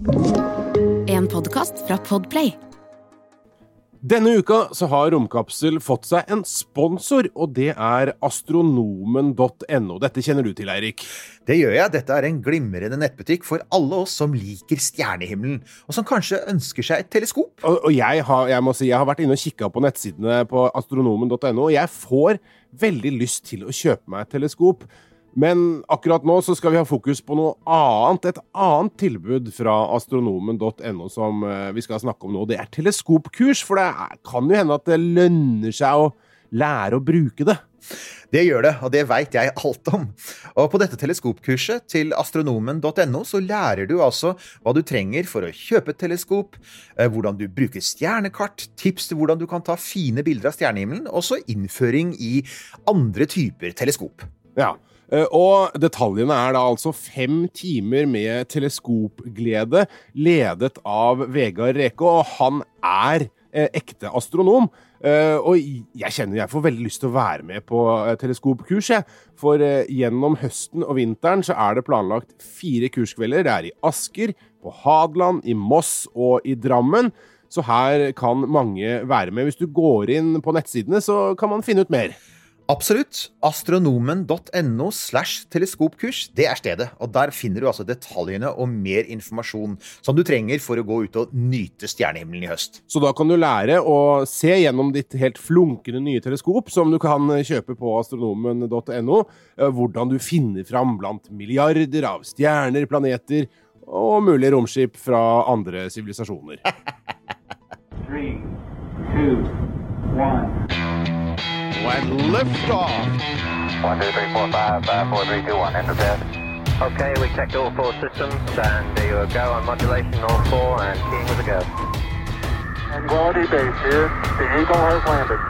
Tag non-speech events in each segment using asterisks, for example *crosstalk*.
En podkast fra Podplay. Denne uka så har Romkapsel fått seg en sponsor, og det er astronomen.no. Dette kjenner du til, Eirik? Det gjør jeg. Dette er en glimrende nettbutikk for alle oss som liker stjernehimmelen, og som kanskje ønsker seg et teleskop. Og, og jeg, har, jeg må si, jeg har vært inne og kikka på nettsidene på astronomen.no, og jeg får veldig lyst til å kjøpe meg et teleskop. Men akkurat nå så skal vi ha fokus på noe annet. Et annet tilbud fra astronomen.no som eh, vi skal snakke om nå. Det er teleskopkurs, for det kan jo hende at det lønner seg å lære å bruke det. Det gjør det, og det veit jeg alt om. Og på dette teleskopkurset til astronomen.no så lærer du altså hva du trenger for å kjøpe et teleskop, eh, hvordan du bruker stjernekart, tips til hvordan du kan ta fine bilder av stjernehimmelen, og så innføring i andre typer teleskop. Ja, og detaljene er da altså fem timer med teleskopglede, ledet av Vegard Reke, og han er eh, ekte astronom. Uh, og jeg kjenner jeg får veldig lyst til å være med på teleskopkurs, jeg. For gjennom høsten og vinteren så er det planlagt fire kurskvelder. Det er i Asker, på Hadeland, i Moss og i Drammen. Så her kan mange være med. Hvis du går inn på nettsidene, så kan man finne ut mer. Absolutt. Astronomen.no slash teleskopkurs, det er stedet. Og der finner du altså detaljene og mer informasjon som du trenger for å gå ut og nyte stjernehimmelen i høst. Så da kan du lære å se gjennom ditt helt flunkende nye teleskop, som du kan kjøpe på astronomen.no, eh, hvordan du finner fram blant milliarder av stjerner, planeter og mulige romskip fra andre sivilisasjoner. *laughs* Three, two, and liftoff. One, two, three, four, five, five, four, three, two, one. Enter test. Okay, we checked all four systems, and there you go on modulation, all four, and keying with a go. And quality base here. The Eagle has landed.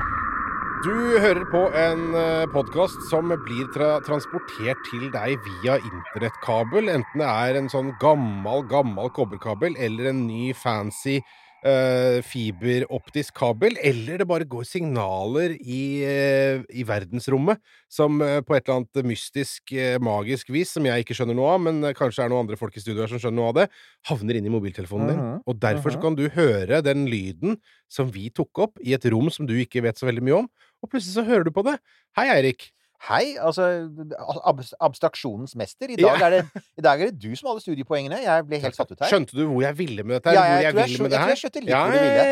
Du hører på en eh, podkast som blir tra transportert til deg via internettkabel, enten det er en sånn gammel, gammel kobberkabel eller en ny fancy uh, fiberoptisk kabel, eller det bare går signaler i, uh, i verdensrommet som uh, på et eller annet mystisk, magisk vis, som jeg ikke skjønner noe av, men kanskje er noen andre folk i studio her som skjønner noe av det, havner inn i mobiltelefonen din. Og derfor så kan du høre den lyden som vi tok opp i et rom som du ikke vet så veldig mye om, og plutselig så hører du på det. Hei, Eirik. Hei, altså abstraksjonens mester. I dag, er det, I dag, er det, du som hadde studiepoengene. Jeg ble helt satt ut her. Skjønte du hvor jeg ville med dette? Ja, jeg, jeg, tror jeg, jeg, jeg skjønte litt ja, hvor du ville.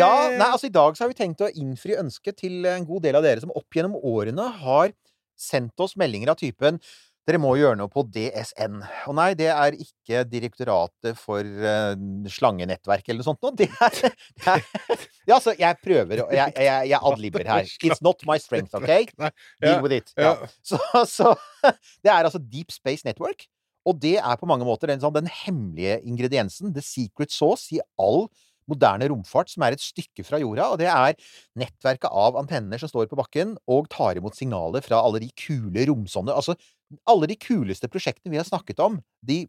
Ja, nei, altså I dag så har vi tenkt å innfri ønsket til en god del av dere som opp gjennom årene har sendt oss meldinger av typen dere må gjøre noe på DSN. Og nei, det er ikke Direktoratet for uh, slangenettverk eller noe sånt noe. *laughs* Det er, det er Ja, altså, jeg prøver Jeg, jeg, jeg adlibber her. It's not my strength, OK? Deal with it. Ja. *laughs* Så, så, Det er altså Deep Space Network. Og det er på mange måter den, sånn, den hemmelige ingrediensen, the secret sauce, i all moderne romfart, som er et stykke fra jorda, og det er nettverket av antenner som står på bakken og tar imot signaler fra alle de kule romsonder. Altså alle de kuleste prosjektene vi har snakket om, de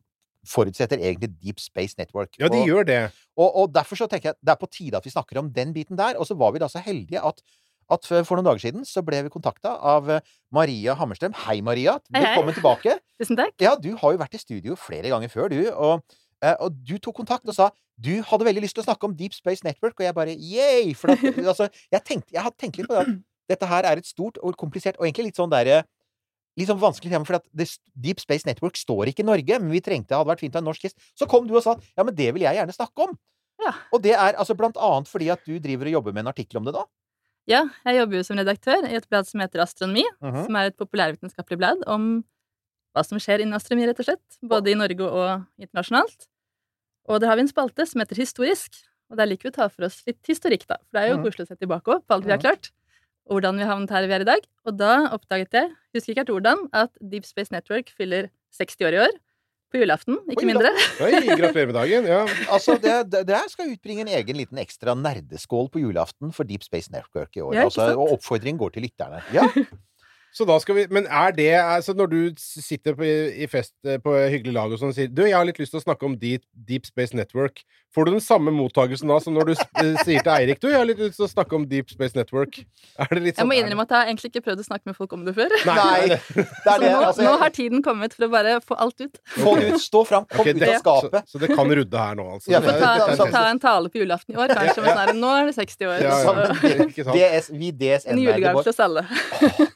forutsetter egentlig Deep Space Network. Ja, de og, gjør det. Og, og, derfor så tenker jeg det er på tide at vi snakker om den biten der. Og så var vi da så heldige at, at for noen dager siden så ble vi kontakta av eh, Maria Hammerstrøm. Hei, Maria. Velkommen hei. tilbake. *laughs* Tusen takk. Ja, du har jo vært i studio flere ganger før, du. Og, eh, og du tok kontakt og sa du hadde veldig lyst til å snakke om Deep Space Network, og jeg bare yay! For at, *laughs* altså, jeg, tenkte, jeg hadde tenkt litt på det at dette her er et stort og komplisert, og egentlig litt sånn derre litt sånn vanskelig tema, for at Deep Space Network står ikke i Norge, men vi trengte, det hadde vært fint å ha en norsk gjest. Så kom du og sa ja, men det vil jeg gjerne snakke om. Ja. Og det er altså blant annet fordi at du driver og jobber med en artikkel om det da? Ja, jeg jobber jo som redaktør i et blad som heter Astronomi, mm -hmm. som er et populærvitenskapelig blad om hva som skjer innen astronomi, rett og slett. Både i Norge og internasjonalt. Og der har vi en spalte som heter Historisk. Og der liker vi å ta for oss litt historikk, da. For det er jo mhm. koselig å se tilbake på alt vi har klart hvordan vi havnet her vi er i dag. Og da oppdaget jeg, husker ikke helt hvordan, at Deep Space Network fyller 60 år i år. På julaften, ikke mindre. Oi, gratulerer med dagen. Ja. Altså, Dere skal utbringe en egen liten ekstra nerdeskål på julaften for Deep Space Network i år. Ja, altså, og oppfordringen går til lytterne. Ja. *laughs* Så da skal vi Men er det altså Når du sitter på, i fest eh, på hyggelig lag og sånn og sier Du, jeg har litt lyst til å snakke om Deep, Deep Space Network. Får du den samme mottagelsen da som når du eh, sier til Eirik Du, jeg har litt lyst til å snakke om Deep Space Network. Er det litt Jeg sånn må innrømme at jeg har egentlig ikke prøvd å snakke med folk om det før. Nei, det er Så det. nå, Altså, nå har tiden kommet for å bare få alt ut. Få det ut. Stå fram. Kom Ok, ut av så, skapet. så det kan rudde her nå, altså. Ja, Ta, en ta en tale på julaften i år, kanskje. Men sånn nå er det 60 år. Ja, ja, så? DS, *laughs* vi En DSN-er julegave til oss alle.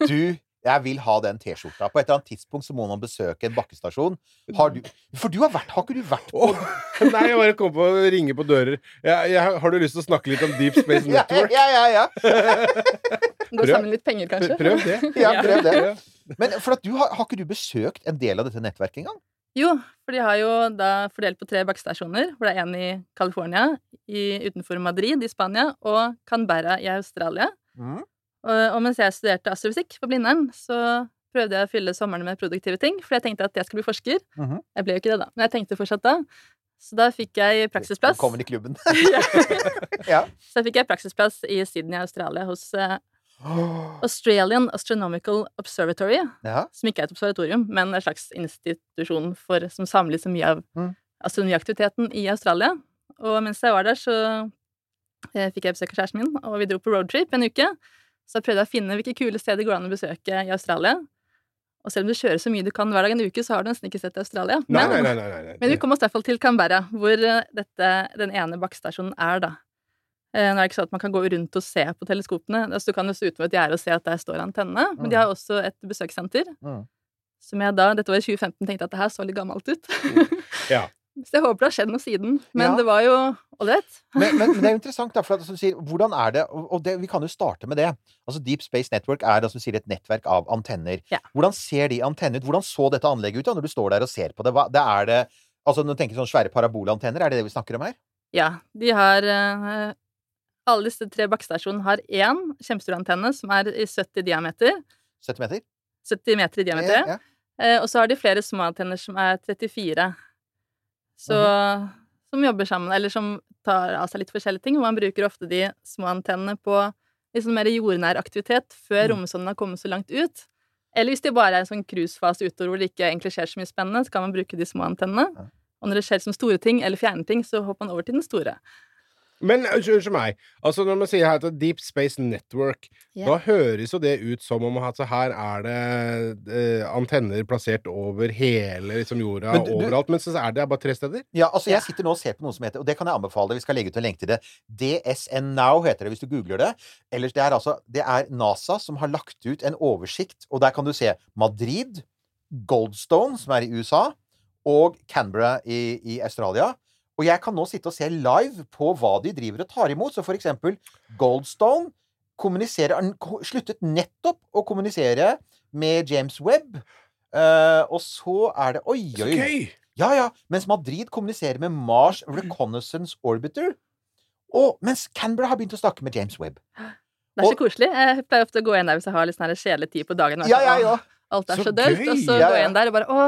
Du, jeg vil ha den T-skjorta. På et eller annet tidspunkt så må man besøke en bakkestasjon. Har du, for du har vært Har ikke du vært på oh, *laughs* nei, jeg bare kom på å ringe på dører. Jeg, jeg, har du lyst til å snakke litt om Deep Space *laughs* Network? ja, ja. ja. Gå sammen litt penger, kanskje. Prøv det. *laughs* ja prøv det. Men for at du har, har ikke du besøkt en del av dette nettverket engang? Jo, for de har jo da fordelt på tre bakkestasjoner. Hvor det er en i California, i, utenfor Madrid i Spania, og Canberra i Australia. Mm. Og, mens jeg studerte astrofysikk på Blindern, så prøvde jeg å fylle sommeren med produktive ting, for jeg tenkte at jeg skulle bli forsker. Mhm. Jeg ble jo ikke det, da, men jeg tenkte fortsatt da. Så da fikk jeg praksisplass. Velkommen i klubben. *laughs* Ja. ja. Så da fikk jeg praksisplass i Sydney, Australia, hos eh, Australian Astronomical Observatory. ja. Som ikke er et observatorium, men en slags institusjon for, som samler så mye av Mm. astronomiaktiviteten i Australia. Og mens jeg var der, så eh, fikk jeg besøk av kjæresten min, og vi dro på roadtrip en uke. Så jeg prøvde å finne hvilke kule steder det går an å besøke i Australia. Og selv om du kjører så mye du kan hver dag en uke, så har du nesten ikke sett Australia. Nei, Men, nei, nei. nei, nei, nei. men vi kom oss i hvert fall til Canberra, hvor eh, dette, den ene bakkestasjonen er, da. Eh, Nå er det ikke sånn at man kan gå rundt og se på teleskopene. Altså, du kan jo stå utenfor et gjerde og se at der står antennene, men de har også et besøkssenter. Mm. Som jeg da, dette var i 2015, tenkte at det her så litt gammelt ut. Ja. *laughs* Så jeg håper det har skjedd noe siden. Men Ja. det var jo ålreit. *laughs* Men, men, det er jo interessant, da, for at, som du sier, hvordan er det Og det, vi kan jo starte med det. Altså Deep Space Network er da, som sier, et nettverk av antenner. Ja. Hvordan ser de antennene ut? Hvordan så dette anlegget ut da, når du står der og ser på det? Hva, det er det Altså Når du tenker sånn svære parabolantenner, er det det vi snakker om her? Ja, de har eh, Alle disse tre bakkestasjonene har én kjempestor antenne som er i 70 diameter. 70 meter? 70 meter i diameter. Ja, ja. Eh, og så har de flere små antenner som er 34. Så Som jobber sammen, eller som tar av seg litt forskjellige ting. Og man bruker ofte de små antennene på sånn mer jordnær aktivitet før Mm. romsonden har kommet så langt ut. Eller hvis det bare er en sånn cruisefase utover hvor det ikke egentlig skjer så mye spennende, så kan man bruke de små antennene. Og når det skjer som store ting, eller fjerne ting, så hopper man over til den store. Men unnskyld meg. Altså Når man sier her at Deep Space Network, yeah. da høres jo det ut som om at så her er det eh, antenner plassert over hele liksom, jorda, Men du- du- overalt. Men så er det bare tre steder? Ja, altså Jeg sitter nå og ser på noe som heter Og det kan jeg anbefale deg. Vi skal legge ut en lenke til det. DSN Now heter det hvis du googler det. Ellers det er altså Det er NASA som har lagt ut en oversikt, og der kan du se Madrid, Goldstone, som er i USA, og Canberra i, i Australia. Og jeg kan nå sitte og se live på hva de driver og tar imot. Så for eksempel Goldstone sluttet nettopp å kommunisere med James Webb. Uh, og så er det Oi, Så oi, Okay. Ja, ja. Mens Madrid kommuniserer med Mars Reconnaissance Orbiter. Og mens Canberra har begynt å snakke med James Webb. *gasps* Det er så Og- koselig. Jeg pleier ofte å gå inn der hvis jeg har litt sånn kjedelig tid på dagen. Ja, ja, ja. Alt er Så så, dølt. Og så Ja, går jeg inn der og bare Å,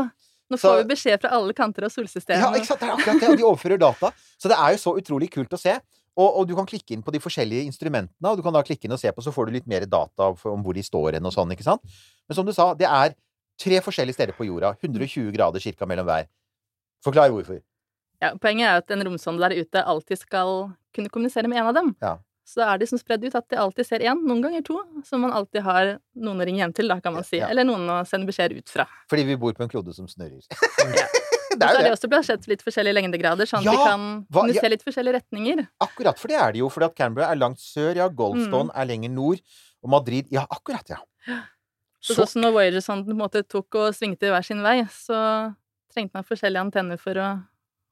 nå Så- får vi beskjed fra alle kanter av solsystemet. Ja, ikke sant? Det er akkurat det. Og de overfører data. Så det er jo så utrolig kult å se. Og, og du kan klikke inn på de forskjellige instrumentene, og du kan da klikke inn og se på, så får du litt mer data om hvor de står hen og sånn, ikke sant? Men som du sa, det er tre forskjellige steder på jorda. 120 grader cirka mellom hver. Forklar hvorfor. Ja, poenget er at en romsonde der ute alltid skal kunne kommunisere med en av dem. Ja. Så da er de som spredd ut at de alltid ser én, noen ganger to, som man alltid har noen å ringe hjem til, da, kan man si. Ja. Eller noen å sende beskjed ut fra. Fordi vi bor på en klode som snurrer. *laughs* Og det så er er de det. også plassert litt forskjellige lengdegrader, sånn at vi de kan hva- se litt forskjellige retninger. Akkurat, for det er det jo. Fordi at Canberra er langt sør, ja. Goldstone Mm. er lenger nord. Og Madrid Ja, akkurat, ja. Så, sånn som når Voyager-sonden på en måte tok og svingte hver sin vei, så trengte man forskjellige antenner for å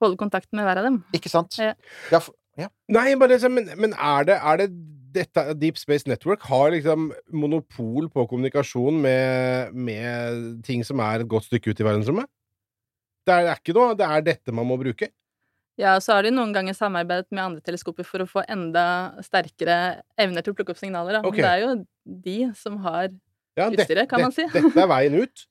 holde kontakten med hver av dem. Ikke sant? Ja. Ja, for, ja. Nei, bare, så- men, men er det, er det dette Deep Space Network har liksom monopol på kommunikasjon med, med ting som er et godt stykke ut i verdensrommet? Det er, det er ikke noe Det er dette man må bruke? Ja, så har de noen ganger samarbeidet med andre teleskoper for å få enda sterkere evner til å plukke opp signaler. Da. Men Det er jo de som har Ja, Utstyret, kan man si. Dette er veien ut.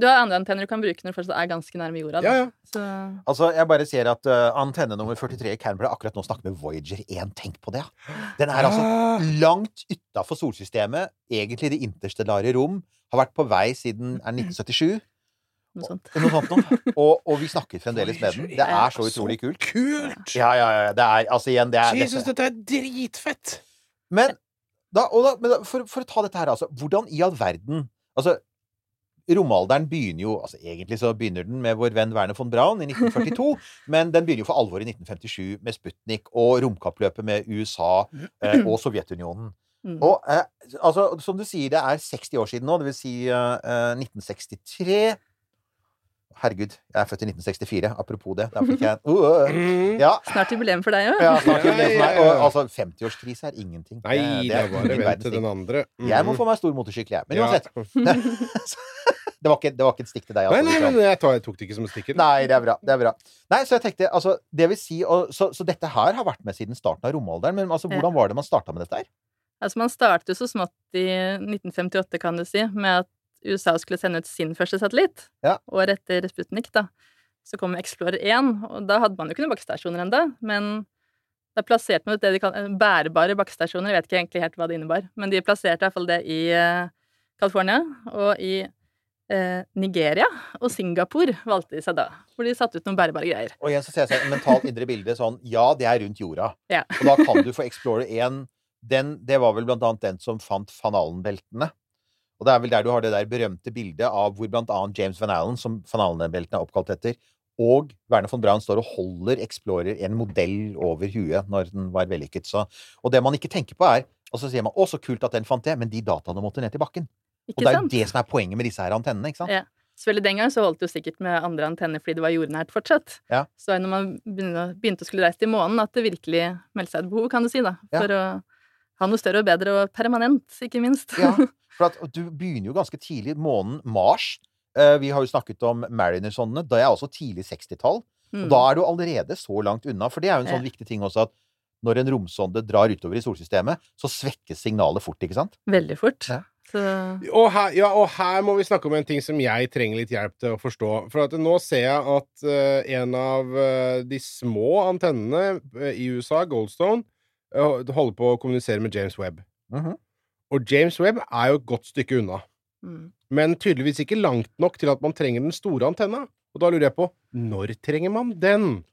Du har andre antenner du kan bruke når du fortsatt er ganske nærme jorda. Da. Ja, ja. Så Altså, jeg bare ser at uh, antenne nummer 43 i Canberra akkurat nå snakker med Voyager 1. Tenk på det! Den er altså Ah. langt utafor solsystemet, egentlig det interstellare rom, Har vært på vei siden er 1977. Noe sånt. Noe sånt noe. *laughs* Og, og vi snakker fremdeles med den. Det er så utrolig kult. Kult! Ja, ja, ja. Det er altså igjen det er, Jesus, dette. dette er dritfett! Men, da, og da, men da, for, for å ta dette her, altså. Hvordan i all verden Altså, romalderen begynner jo altså Egentlig så begynner den med vår venn Werner von Braun i 1942, *laughs* men den begynner jo for alvor i 1957 med Sputnik og romkappløpet med USA eh, og Sovjetunionen. Mm. Og eh, altså, som du sier, det er 60 år siden nå, det vil si eh, 1963 Herregud, jeg er født i 1964. Apropos det. Da fikk jeg *laughs* en uh, Mm. Ja. Snart jubileum for deg òg. Ja, snart jubileum for meg. ja, ja. Og, altså, 50-årskrise er ingenting. Nei, det er bare vent til den andre. Mm. Jeg må få meg stor motorsykkel, jeg. Men Ja. uansett. *laughs* *laughs* det, var ikke, det var ikke et stikk til deg. Altså, nei, nei, nei, jeg, tar, jeg tok det ikke som et stikk. Nei, det er bra. Det er bra. Nei, så jeg tenkte, altså, det vil si og, så, så dette her har vært med siden starten av romalderen. Men altså, hvordan var det man starta med dette her? Altså, man startet jo så smått i 1958, kan du si, med at USA skulle sende ut sin første satellitt. Ja. Året etter Sputnik, da. Så kom Explorer 1, og da hadde man jo ikke noen bakkestasjoner ennå. Men da plasserte man ut det de kaller bærebare bakkestasjoner. Jeg vet ikke egentlig helt hva det innebar, men de plasserte i hvert fall det i eh, California og i eh, Nigeria og Singapore valgte de seg da. Hvor de satte ut noen bærebare greier. Og igjen så ser jeg et mentalt indre bilde sånn Ja, det er rundt jorda. Ja. Og da kan du få Explorer 1 den, Det var vel blant annet den som fant van Allen-beltene. Og det er vel der du har det der berømte bildet av hvor blant annet James van Allen, som van Allen-beltene er oppkalt etter, og Werner von Braun står og holder Explorer en modell over huet når den var vellykket. Så, og det man ikke tenker på, er Og så sier man 'Å, så kult at den fant det', men de dataene måtte ned til bakken. Og det er jo det som er poenget med disse her antennene, ikke sant? Ja. Selvfølgelig den gangen så holdt det jo sikkert med andre antenner fordi det var jordnært fortsatt. Ja. Så når man begynte, å skulle reise til månen, at det virkelig meldte seg et behov, kan du si, da. Ja. For å ha noe større og bedre og permanent, ikke minst. Ja, *laughs* for at du begynner jo ganske tidlig. Månen Mars eh, Vi har jo snakket om Mariner-sondene. Det er også tidlig 60-tall. Mm. Og da er du allerede så langt unna. For det er jo en sånn Ja. viktig ting også at når en romsonde drar utover i solsystemet, så svekkes signalet fort, ikke sant? Veldig fort. Ja. Og her, ja, og her må vi snakke om en ting som jeg trenger litt hjelp til å forstå. For at nå ser jeg at uh, en av uh, de små antennene i USA, Goldstone, holder på å kommunisere med James Webb. Mhm. Og James Webb er jo et godt stykke unna. mm. Men tydeligvis ikke langt nok til at man trenger den store antenna. Og da lurer jeg på når trenger man den?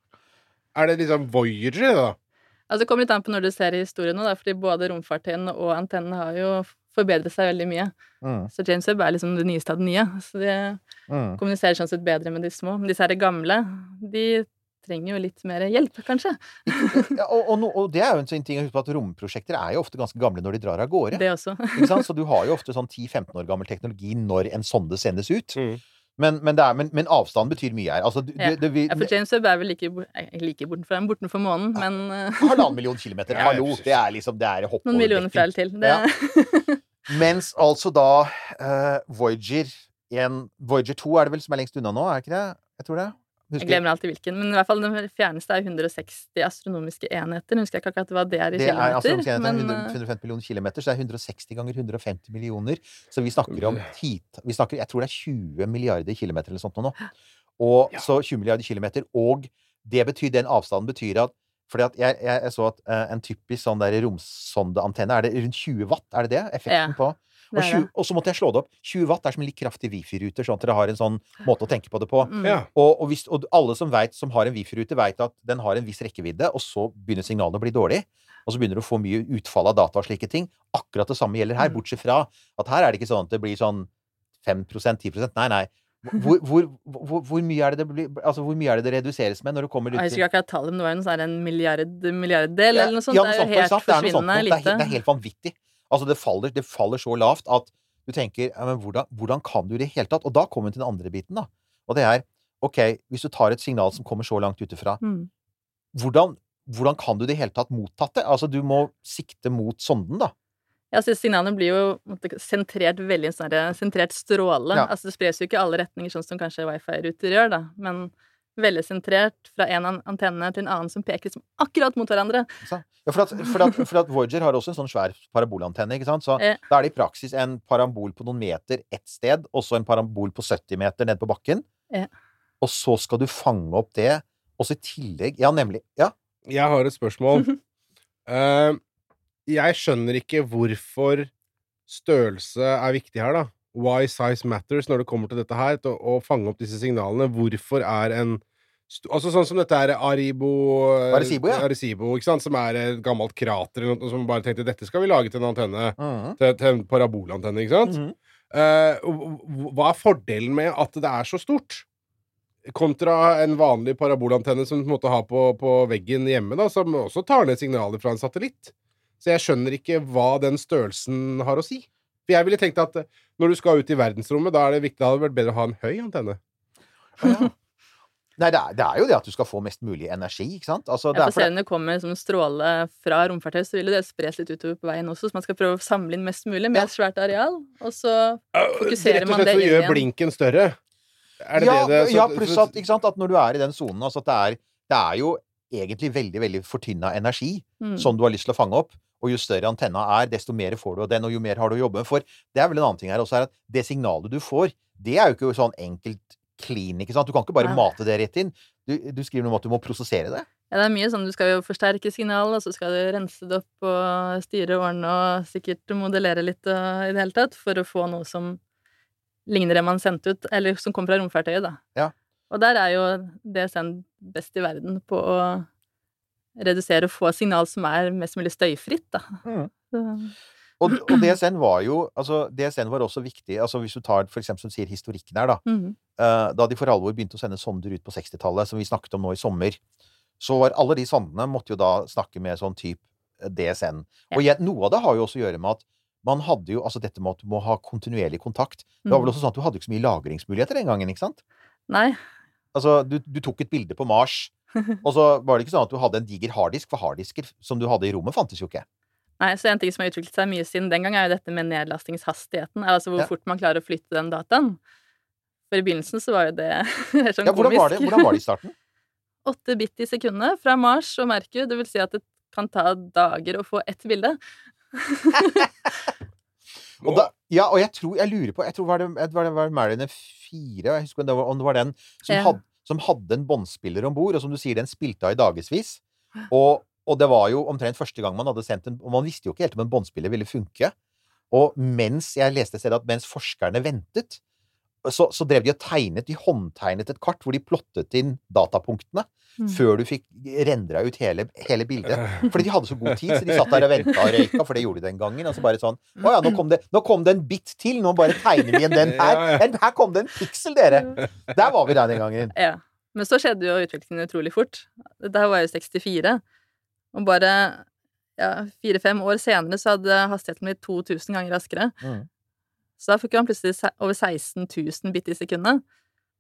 Er det liksom Voyager, da? Altså, det kommer litt an på når du ser historien nå, da, fordi både romfartøyene og antennene har jo forbedret seg veldig mye. Mm. Så James Webb er liksom det nyeste av det nye. Så de Mm. kommuniserer sånn sett bedre med de små. Men disse her gamle, de trenger jo litt mer hjelp, kanskje. Ja, og, og, no, og det er jo en sånn ting å huske på at romprosjekter er jo ofte ganske gamle når de drar av gårde. Det også. Ikke sant? Så du har jo ofte sånn 10-15 år gammel teknologi når en sonde sendes ut. Mm. Men, men, det er, men, men avstand betyr mye her. Altså, du, Ja. det, det, vi, Ja, for James Webb er vel like, eh, like bortenfor, bortenfor månen, men uh... *laughs* Halvannen million kilometer. Ja, Hallo! Det er liksom Det er hopp noen millioner flere til. Det, Ja. Mens altså da uh, Voyager 1 Voyager 2 er det vel som er lengst unna nå, er det ikke det? Jeg tror det. Jeg glemmer alltid hvilken, men i hvert fall den fjerneste er 160 astronomiske enheter. Nå husker jeg ikke akkurat hva det er i Det er, kilometer. men, men 100, eh, 150 millioner kilometer, så det er 160 ganger 150 millioner. Så vi snakker om tit, vi snakker, Jeg tror det er 20 milliarder kilometer eller sånt nå. Og Ja. så 20 milliarder kilometer. Og det betyr, den avstanden betyr at fordi at jeg, jeg, jeg så at uh, en typisk sånn der romsondeantenne Er det rundt 20 watt? Er det det? Effekten Ja, på? Og, er 20, og så måtte jeg slå det opp. 20 watt er som en litt kraftig wifi-ruter, sånn at dere har en sånn måte å tenke på det på. Mm. Ja. Og, og, hvis, og alle som, vet, som har en wifi-rute, vet at den har en viss rekkevidde, og så begynner signalene å bli dårlig. Og så begynner du å få mye utfall av data og slike ting. Akkurat det samme gjelder her, Mm. bortsett fra at her er det ikke sånn at det blir sånn 5 10 Nei, nei. *laughs* Hvor, hvor, hvor, hvor, mye er det det blir, altså hvor mye er det det reduseres med når det kommer ut Jeg husker ikke akkurat tallet, men det var jo sånn en milliard, milliarddel Ja, eller noe sånt. ja, noe sånt. Det er jo helt forsvinnende. Det er, lite. det er helt vanvittig. Altså, det faller, det faller så lavt at du tenker ja, men hvordan, hvordan kan du i det hele tatt? Og da kommer vi til den andre biten, da. Og det er OK, hvis du tar et signal som kommer så langt utefra, Mm. hvordan, hvordan kan du i det hele tatt mottatt det? Altså, du må sikte mot sonden, da. Ja, så Signalene blir jo sentrert veldig sånn sentrert stråle. Ja. Altså Det spres jo ikke i alle retninger, sånn som kanskje wifi-ruter gjør, da. Men veldig sentrert fra en antenne til en annen som peker liksom akkurat mot hverandre. Ja, for, at, for, at, for at Voyager har også en sånn svær parabolantenne, ikke sant? Så eh. da er det i praksis en parabol på noen meter ett sted, og så en parabol på 70 meter nede på bakken. Eh. Og så skal du fange opp det, og så i tillegg Ja, nemlig. Ja. Jeg har et spørsmål. uh, *laughs* jeg skjønner ikke hvorfor størrelse er viktig her, da. why size matters når det kommer til dette her, til å, å fange opp disse signalene. Hvorfor er en Altså sånn som dette er Aribo Arecibo, ja. Arecibo, ikke sant? Som er et gammelt krater som bare tenkte dette skal vi lage til en antenne. Mhm. Til, til en parabolantenne, ikke sant? Uh -huh. uh, hva er fordelen med at det er så stort? Kontra en vanlig parabolantenne som du måtte ha på, på veggen hjemme, da, som også tar ned signaler fra en satellitt. Så jeg skjønner ikke hva den størrelsen har å si. For jeg ville tenkt at eh, når du skal ut i verdensrommet, da er det viktig, det hadde vært bedre å ha en høy antenne. Å, ja. Nei, det er, det er jo det at du skal få mest mulig energi, ikke sant? Altså, det Ja, for selv om det kommer som stråle fra romfartøy, så vil jo det spres litt utover på veien også, så man skal prøve å samle inn mest mulig med et svært areal, og så Rett fokuserer og man slett igjen. for å slett gjøre gjør blinken større. Er det ja, det det så- ja, pluss at, ikke sant, at når du er i den sonen altså at det er, det er jo egentlig veldig, veldig fortynna energi Mm. som du har lyst til å fange opp. Og jo større antenna er, desto mer får du av den, og jo mer har du å jobbe med. For det er vel en annen ting her også, er at det signalet du får, det er jo ikke sånn enkelt clean, ikke sant? Du kan ikke bare mate det rett inn. Du, du skriver noe om at du må prosessere det. Ja, det er mye sånn, du skal jo forsterke signalet, og så skal du rense det opp og styre, årene og sikkert modellere litt og, i det hele tatt, for å få noe som ligner det man sendte ut, eller som kom fra romfartøyet, da. Ja. Og der er jo DSN best i verden på å redusere og få signal som er mest mulig støyfritt, da. Mhm. Og, og *clears throat* DSN var jo Altså, DSN var også viktig altså Hvis du tar for eksempel som sier historikken her, da. Mm. Uh, da de for alvor begynte å sende sonder ut på 60-tallet, som vi snakket om nå i sommer, så var alle de sondene måtte jo da snakke med sånn type DSN. Og jeg, noe av det har jo også å gjøre med at man hadde jo altså dette med at du må ha kontinuerlig kontakt. Det var vel Mhm. også sånn at du hadde ikke så mye lagringsmuligheter den gangen, ikke sant? Nei. Altså, du, du tok et bilde på Mars, *laughs* og så var det ikke sånn at du hadde en diger harddisk, for harddisker som du hadde i rommet, fantes jo ikke. Nei, så en ting som har utviklet seg mye siden den gang, er jo dette med nedlastingshastigheten. Altså hvor Ja. fort man klarer å flytte den dataen. For i begynnelsen så var jo det *laughs* helt sånn Ja, hvordan var det, komisk. hvordan var det i starten? *laughs* Åtte bit i sekundet fra Mars og Merkur. Det vil si at det kan ta dager å få ett bilde. *laughs* Og da, ja, og jeg tror, jeg lurer på Jeg tror var det var det var Mariner 4, jeg husker om det var, om det var den som, Ja. had, som hadde en båndspiller om bord, og som du sier, den spilte av i dagevis. Og, og det var jo omtrent første gang man hadde sendt en Og man visste jo ikke helt om en båndspiller ville funke. Og mens jeg leste stedet at mens forskerne ventet, så, så drev de og tegnet De håndtegnet et kart hvor de plottet inn datapunktene Mm. før du fikk rendra ut hele, hele bildet. Fordi de hadde så god tid, så de satt der og venta og røyka, for det gjorde de den gangen. Og så bare sånn Å ja, nå kom, det, nå kom det en bit til! Nå bare tegner vi igjen den her. Her kom det en piksel, dere! Der var vi der den gangen. Ja. Men så skjedde jo utviklingen utrolig fort. Dette var jo 64. Og bare ja, fire-fem år senere så hadde hastigheten blitt 2000 ganger raskere. Mm. Så da fikk man plutselig over 16 000 bit i sekundet.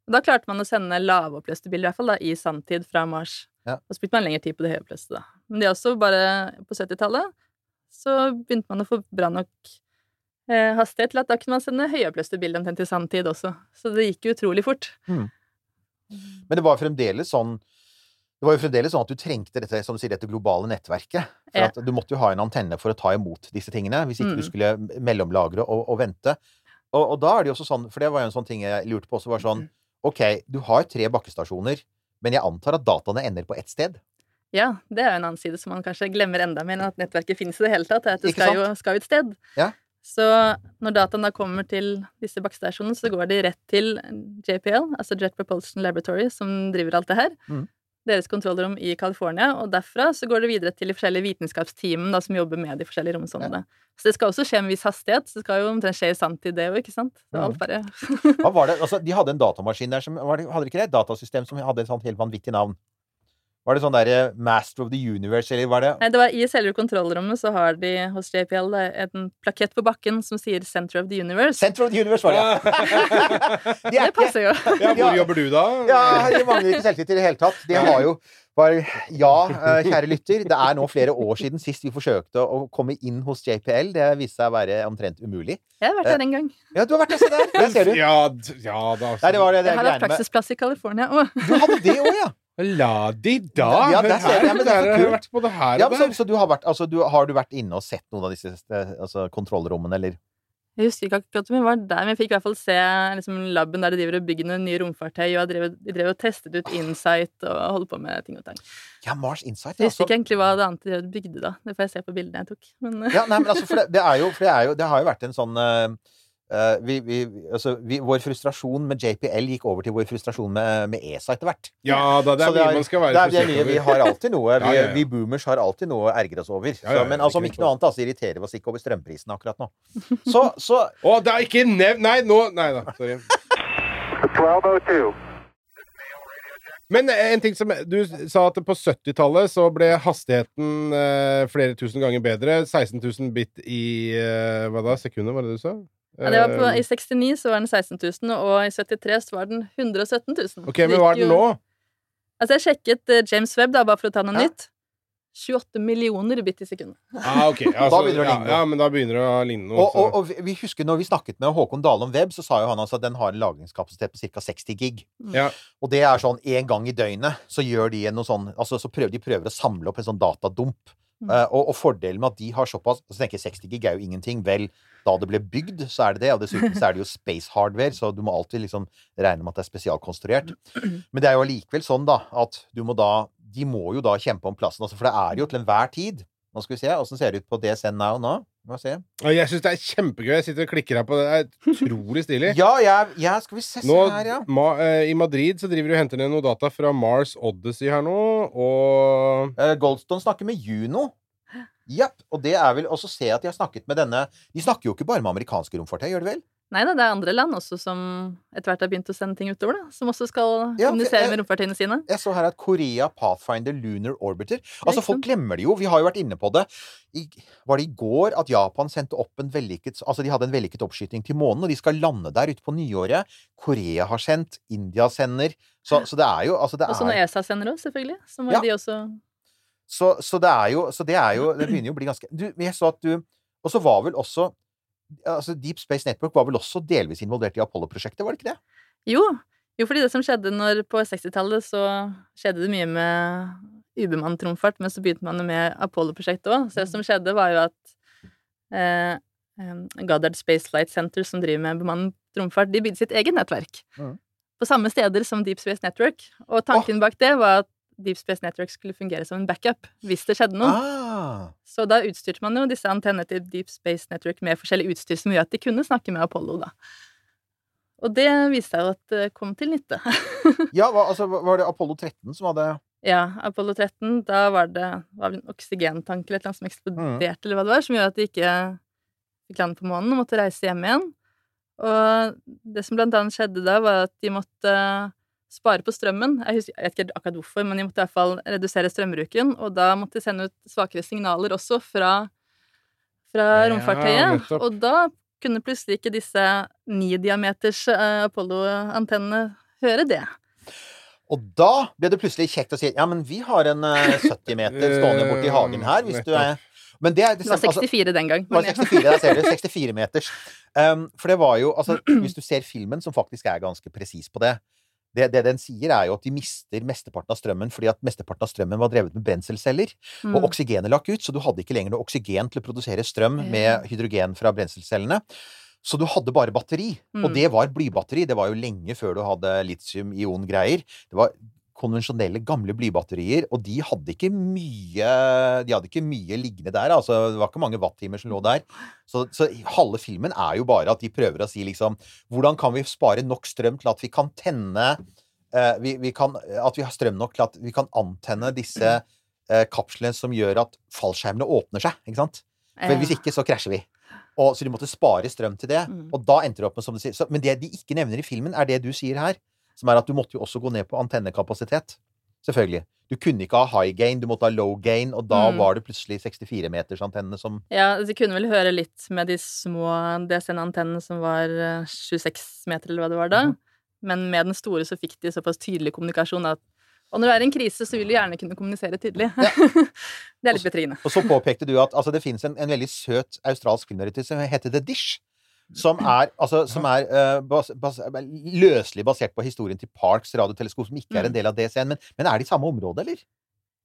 Og da klarte man å sende lavoppløste bilder, i hvert fall da, i sanntid fra Mars. Ja. Og så brukte man lengre tid på det høyoppløste, da. Men det er også bare på 70-tallet så begynte man å få bra nok eh, hastighet til at da kunne man sende høyoppløste bilder omtrent i sanntid også. Så det gikk utrolig fort. Men det var fremdeles sånn det var jo fremdeles sånn at du trengte dette, som du sier, dette globale nettverket. For Ja. at du måtte jo ha en antenne for å ta imot disse tingene, hvis ikke Mm. du skulle mellomlagre og, og vente. Og, og da er det jo også sånn, for det var jo en sånn ting jeg lurte på også, var sånn Ok, du har tre bakkestasjoner, men jeg antar at dataene ender på ett sted. Ja, det er jo en annen side som man kanskje glemmer enda mer at nettverket finnes i det hele tatt. er At det skal jo, skal jo et sted. Ja. Så når dataen da kommer til disse bakkestasjonene, så går de rett til JPL, altså Jet Propulsion Laboratory, som driver alt det her. Mhm. Deres kontrollrom i California. Og derfra så går det videre til de forskjellige vitenskapsteamene som jobber med de forskjellige romsondene. Så det skal også skje med viss hastighet. Så det skal jo omtrent skje i sanntid, det òg, ikke sant? Så alt bare Hva var det? Altså, de hadde en datamaskin der som Hadde de ikke det? Et datasystem som hadde et sånt helt vanvittig navn. Var det sånn derre Master of the Universe, eller var det Nei, det var I selve kontrollrommet så har de hos JPL da, en plakett på bakken som sier 'Center of the Universe'. Center of the Universe, var det, ja. *laughs* De Det passer jo. *laughs* Ja, hvor jobber du da? Ja, de mangler ikke selvtillit i det hele tatt. De har jo bare Ja, eh, kjære lytter, det er nå flere år siden sist vi forsøkte å komme inn hos JPL. Det viste seg å være omtrent umulig. Jeg har vært der en gang. Ja, du har vært der, se der! Der ser du. Ja, ja da. Nei, det var det, det Jeg har vært praksisplass i California òg. Du hadde det òg, ja! La de da! Ja, det, ser. Ja, men det er så kult. både her ja og men så, der. så du har vært Altså, du, har du vært inne og sett noen av disse eh, altså, kontrollrommene, eller? Jeg husker ikke akkurat om jeg var der, men jeg fikk i hvert fall se liksom, laben der de driver og bygger noen nye romfartøy, og drev, de drev og testet ut Insight og holdt på med ting og tang. Ja, Mars Insight. Jeg husker ikke egentlig hva det annet de bygde da. Det får jeg se på bildene jeg tok. Men, ja, nei, men altså, for det, det er jo, for det er jo Det har jo vært en sånn eh, vi, vi, altså, vi, Vår frustrasjon med JPL gikk over til vår frustrasjon med, med ESA etter hvert. Ja da, det er mye man skal være det er, det er frustrert mye, vi over. har alltid noe vi, *laughs* Ja, ja, ja. vi boomers har alltid noe å ergre oss over. Ja, ja, ja, så, men altså, om ikke noe annet, da, så irriterer vi oss ikke over strømprisene akkurat nå. Så, så Å, det er ikke nevnt Nei, nå Nei da. Sorry. 1202. Men eh, en ting som Du sa at på 70-tallet så ble hastigheten eh, flere tusen ganger bedre. 16 000 bit i eh, Hva da? Sekunder, var det du sa? Ja, det var på, Eh, I 69 så var den 16 000, og i 73 så var den 117 000. OK, men hva er den nå? Altså, jeg sjekket eh, James Webb, da, bare for å ta noe Ja. nytt. 28 millioner bit i sekundet. *laughs* Ah, okay. Ja, Da begynner det å ja. Ja, men da begynner det å ligne noe. og, og, og vi- husker når vi snakket med Håkon Dale om web, så sa jo han altså at den har en lagringskapasitet på ca. 60 gig. Ja. Og det er sånn en gang i døgnet så gjør de noe sånn Altså så prøver de prøver å samle opp en sånn datadump. Mm. Eh, og, og fordelen med at de har såpass Så tenker jeg 60 gig er jo ingenting. Vel, da det ble bygd, så er det det. Og dessuten så er det jo space hardware, så du må alltid liksom regne med at det er spesialkonstruert. *clears throat* Men det er jo allikevel sånn, da, at du må da De må jo da kjempe om plassen, altså, for det er jo til enhver tid. Nå skal vi se. Åssen ser det ut på DSN Now nå? Se. Og jeg syns det er kjempegøy. Jeg sitter og klikker her på det. Det er utrolig stilig. *laughs* Ja, jeg, jeg Skal vi se, Nå, her, ja. ma, eh, I Madrid så driver du og henter ned noe data fra Mars Odyssey her nå, og Eh, Goldstone snakker med Juno. Japp. Og det er vel Og så ser jeg at de har snakket med denne De snakker jo ikke bare med amerikanske romfartøy, gjør de vel? Nei da, det er andre land også som etter hvert har begynt å sende ting utover, da. Som også skal Ja, kommunisere jeg- med romfartøyene sine. Jeg så her at Korea Pathfinder Lunar Orbiter Altså, folk glemmer det jo. Vi har jo vært inne på det. I, var det i går at Japan sendte opp en vellykket Altså, de hadde en vellykket oppskyting til månen, og de skal lande der ute på nyåret. Korea har sendt. India sender. Så, så det er jo Altså, det Og så når er ESA sender òg, selvfølgelig. Så må Ja. de også så, så det er jo Så det er jo Det begynner jo å bli ganske Du, jeg så at du Og så var vel også Altså, Deep Space Network var vel også delvis involvert i Apollo-prosjektet, var det ikke det? Jo. Jo, fordi det som skjedde når på 60-tallet, så skjedde det mye med ubemannet romfart, men så begynte man med Apollo-prosjektet òg. Så det som skjedde, var jo at eh, Goddard Space Flight Center, som driver med bemannet romfart, de bygde sitt eget nettverk. Mm. På samme steder som Deep Space Network. Og tanken bak det var at Deep Space Network skulle fungere som en backup hvis det skjedde noe. Ah, Så da utstyrte man jo disse antennene til Deep Space Network med forskjellig utstyr som gjør at de kunne snakke med Apollo, da. Og det viste seg jo at det kom til nytte. *laughs* ja, hva, altså, var det Apollo 13 som hadde Ja, Apollo 13, da var det var vel en oksygentank eller et eller annet som eksploderte, eller hva det var, som gjorde at de ikke fikk land på månen og måtte reise hjem igjen. Og det som blant annet skjedde da, var at de måtte spare på strømmen. Jeg, husker, jeg vet ikke akkurat hvorfor, men jeg måtte i hvert fall redusere strømbruken, og da måtte jeg sende ut svakere signaler også fra, fra Ja, romfartøyet. og da kunne plutselig ikke disse ni-diameters eh, Apollo-antennene høre det. Og da ble det plutselig kjekt å si ja, men vi har en eh, 70 meter stående borti hagen her, hvis du er *laughs* Men det, er- det, Det var altså- 64 den gang. Men ja. 64, der ser du. *laughs* 64 meters. Um, for det var jo Altså, hvis du ser filmen, som faktisk er ganske presis på det det, det den sier, er jo at de mister mesteparten av strømmen fordi at mesteparten av strømmen var drevet med brenselceller. Mm. Og oksygenet lakk ut, så du hadde ikke lenger noe oksygen til å produsere strøm med hydrogen fra brenselcellene. Så du hadde bare batteri. Og Mm. det var blybatteri. Det var jo lenge før du hadde litium-ion-greier. Det var konvensjonelle, gamle blybatterier, og de hadde ikke mye De hadde ikke mye liggende der. Altså, det var ikke mange wattimer som lå der. Så, så halve filmen er jo bare at de prøver å si liksom Hvordan kan vi spare nok strøm til at vi kan tenne eh, vi, vi kan, At vi har strøm nok til at vi kan antenne disse eh, kapslene som gjør at fallskjermene åpner seg. Ikke sant? For hvis ikke, så krasjer vi. Og, så de måtte spare strøm til det. Mm. Og da endte det opp med, som du sier så, Men det de ikke nevner i filmen, er det du sier her. Som er at du måtte jo også gå ned på antennekapasitet. Selvfølgelig. Du kunne ikke ha high gain, du måtte ha low gain, og da Mm. var det plutselig 64-metersantennene som Ja, de kunne vel høre litt med de små DSN-antennene som var eh, 26 meter, eller hva det var da. mm. Men med den store så fikk de såpass tydelig kommunikasjon at Og når det er en krise, så vil du gjerne kunne kommunisere tydelig. *laughs* det er litt betryggende. Og så påpekte du at altså, det fins en, en veldig søt australsk filmnarrativ som heter The Dish. Som er, altså, som er uh, bas, bas, løselig basert på historien til Parks radioteleskop, som ikke er en Mm. del av DCN. Men, men er det i samme område, eller?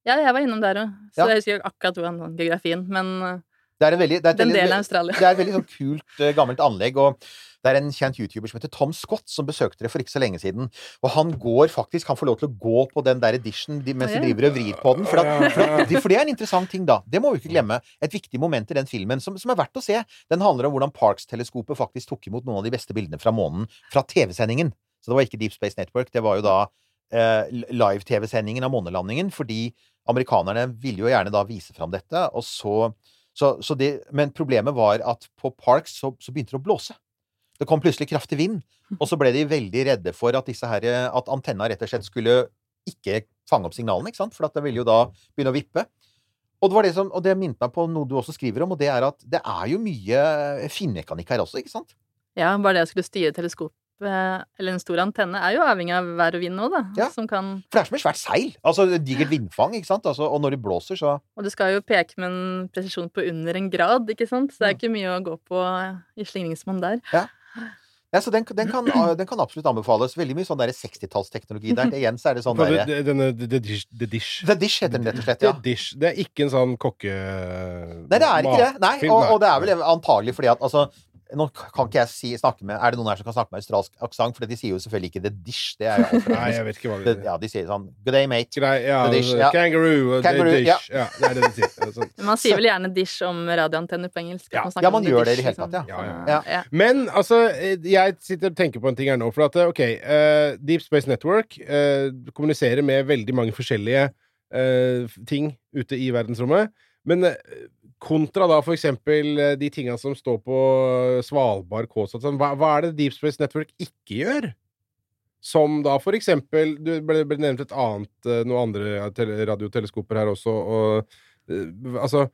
Ja, jeg var innom der òg, så Ja. jeg husker akkurat hvordan geografien, men Det er en veldig, det er et den delen av Australia. Det er et veldig sånn kult, eh, gammelt anlegg. Og Det er en kjent YouTuber som heter Tom Scott, som besøkte det for ikke så lenge siden. Og han går faktisk Han får lov til å gå på den der edition de, mens de driver og vrir på den. For, at, for, at, for det er en interessant ting, da. Det må vi ikke glemme. Et viktig moment i den filmen som, som er verdt å se. Den handler om hvordan Parks-teleskopet faktisk tok imot noen av de beste bildene fra månen fra TV-sendingen. Så det var ikke Deep Space Network. Det var jo da eh, live-TV-sendingen av månelandingen, fordi amerikanerne ville jo gjerne da vise fram dette, og så, så, så det, Men problemet var at på Parks så, så begynte det å blåse. Det kom plutselig kraftig vind, og så ble de veldig redde for at, disse her, at antenna rett og slett skulle ikke fange opp signalene, ikke sant? for at det ville jo da begynne å vippe. Og det, var det, som, og det minnet meg på noe du også skriver om, og det er at det er jo mye finmekanikk her også, ikke sant? Ja, bare det å skulle styre teleskop, eller en stor antenne, er jo avhengig av vær og vind nå, da. Ja. Som kan For det er som et svært seil. Altså digert vindfang, ikke sant? Altså, og når det blåser, så Og du skal jo peke med en presisjon på under en grad, ikke sant? Så det er Mm. ikke mye å gå på i slingringsmonn der. Ja, så den, den, kan, den kan absolutt anbefales. Veldig mye sånn der *laughs* 60-tallsteknologi der. Igjen så er det sånn derre The Dish, the dish. The Dish heter den rett og slett, ja. Dish. Det er ikke en sånn kokke... Nei, det er ikke det. Nei, og, og det er vel antagelig fordi at altså nå kan ikke jeg si, snakke med Er det noen her som kan snakke med australsk aksent? For de sier jo selvfølgelig ikke 'the dish'. Det er jo Nei, jeg vet ikke hva det, er. Ja, de sier sånn 'good day, mate'. Grei, ja, The dish, altså, ja. Kangaroo Kangaroo, the ja. dish. Ja. det er det de sier. Det er sånn. Man sier vel gjerne dish om radioantenner på engelsk. Ja. man, Ja, man gjør dish, det i det hele tatt, ja. Så, Ja, ja. ja. Men altså, jeg sitter og tenker på en ting her nå. For at, OK, uh, Deep Space Network uh, kommuniserer med veldig mange forskjellige uh, ting ute i verdensrommet. Men kontra da eksempel eh, de tinga som står på Svalbard, KSAT. sånn, hva, hva er det Deep Space Network ikke gjør? Som da eksempel Du ble, ble nevnt et annet eh, noen andre radioteleskoper her også, og eh, altså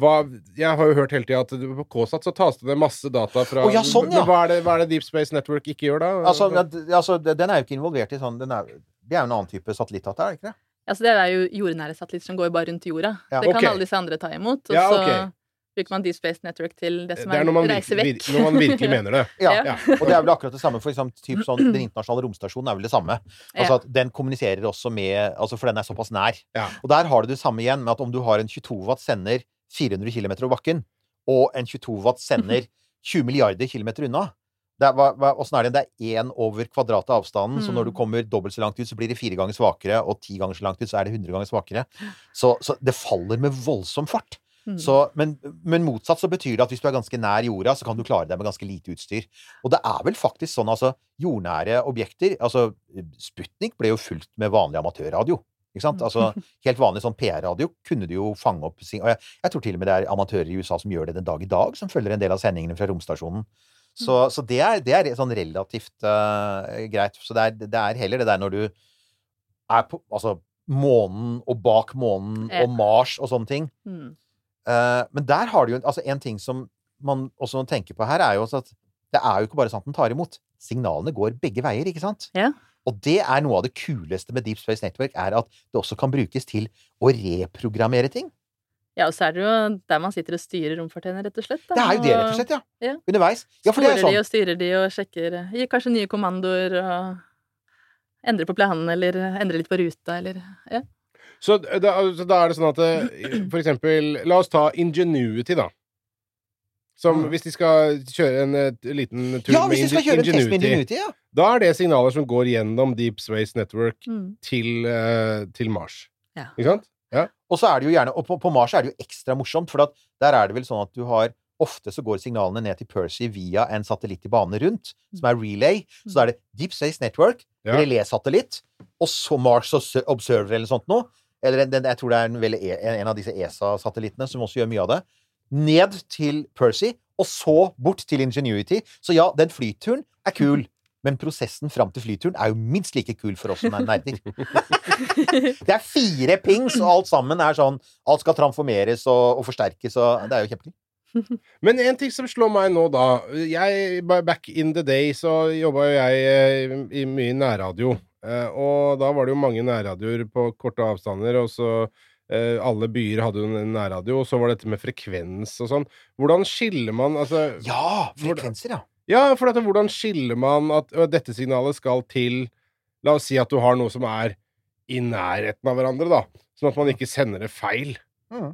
hva, jeg har jo hørt hele tida at på KSAT så tas det ned masse data fra oh, ja, sånn, ja. Men hva er, det, hva er det Deep Space Network ikke gjør, da? Altså, ja, altså, den er jo ikke involvert i sånn den er, Det er jo en annen type satellittdata, er det ikke det? Ja, så det er jo jordnære satellitter som går bare rundt jorda. Ja, det kan alle disse andre ta imot. Og Ja, så bruker man Deep Space Network til det som det er, er reise vekk. når man virkelig mener det. *laughs* Ja. Ja. Og det er vel akkurat det samme for eksempel, typ sånn, Den internasjonale romstasjonen er vel det samme. Altså Ja. at Den kommuniserer også med altså For den er såpass nær. Ja. Og der har du det samme igjen med at om du har en 22 watt sender 400 km over bakken, og en 22 watt sender *laughs* 20 milliarder km unna er, hva, hva, er det? Det er én over kvadratet av avstanden, så når du Mm. kommer dobbelt så langt ut, så blir det fire ganger svakere, og ti ganger så langt ut, så er det 100 ganger svakere. Så, så det faller med voldsom fart. Mm. Så, men, men motsatt så betyr det at hvis du er ganske nær jorda, så kan du klare deg med ganske lite utstyr. Og det er vel faktisk sånn, altså, jordnære objekter Altså, Sputnik ble jo fulgt med vanlig amatørradio. Ikke sant? Altså, helt vanlig sånn PR-radio kunne du jo fange opp sin. Og jeg, jeg tror til og med det er amatører i USA som gjør det den dag i dag, som følger en del av sendingene fra romstasjonen. Så, så det, er, det er sånn relativt uh, greit. Så det er, det er heller det der når du er på Altså månen og bak månen og Mars og sånne ting. Mm. Uh, men der har du jo altså en ting som man også tenker på her, er jo at det er jo ikke bare sånn at den tar imot. Signalene går begge veier, ikke sant? Ja. Og det er noe av det kuleste med Deep Space Network, er at det også kan brukes til å reprogrammere ting. Ja, og så er det jo der man sitter og styrer romfartøyene, rett og slett. da. Det er jo det, rett og slett, ja. Ja. Underveis. Ja, er Sporer de sånn. og styrer de og sjekker Gir kanskje nye kommandoer og endrer på planen eller endrer litt på ruta eller Ja. Så da, så da er det sånn at eh, For eksempel La oss ta Ingenuity, da. Som Mm. hvis de skal kjøre en eh, liten tur Ja, med hvis vi skal Inge- kjøre en test med Ingenuity, ja. Da er det signaler som går gjennom Deep Space Network Mm. til, eh, til Mars. Ja. Ikke sant? Og så er det jo gjerne Og på, på Mars er det jo ekstra morsomt, for at der er det vel sånn at du har Ofte så går signalene ned til Percy via en satellitt i bane rundt, som er relay. Så da er det Deep Space Network, Ja. relé-satellitt, og så Mars Observer eller sånt noe. Eller en, den, jeg tror det er en, e- en, en av disse ESA-satellittene som også gjør mye av det. Ned til Percy, og så bort til Ingenuity. Så ja, den flyturen er kul. Men prosessen fram til flyturen er jo minst like kul for oss som er nerder. Det er fire pings, og alt sammen er sånn Alt skal transformeres og, og forsterkes, og det er jo kjempekult. Men en ting som slår meg nå, da jeg, Back in the day så jobba jo jeg eh, i mye nærradio. Eh, og da var det jo mange nærradioer på korte avstander, og så eh, alle byer hadde jo en nærradio, og så var det dette med frekvens og sånn. Hvordan skiller man altså Ja! Frekvenser, ja. Ja, for dette, hvordan skiller man at dette signalet skal til La oss si at du har noe som er i nærheten av hverandre, da. Sånn at man ikke sender det feil. Mm.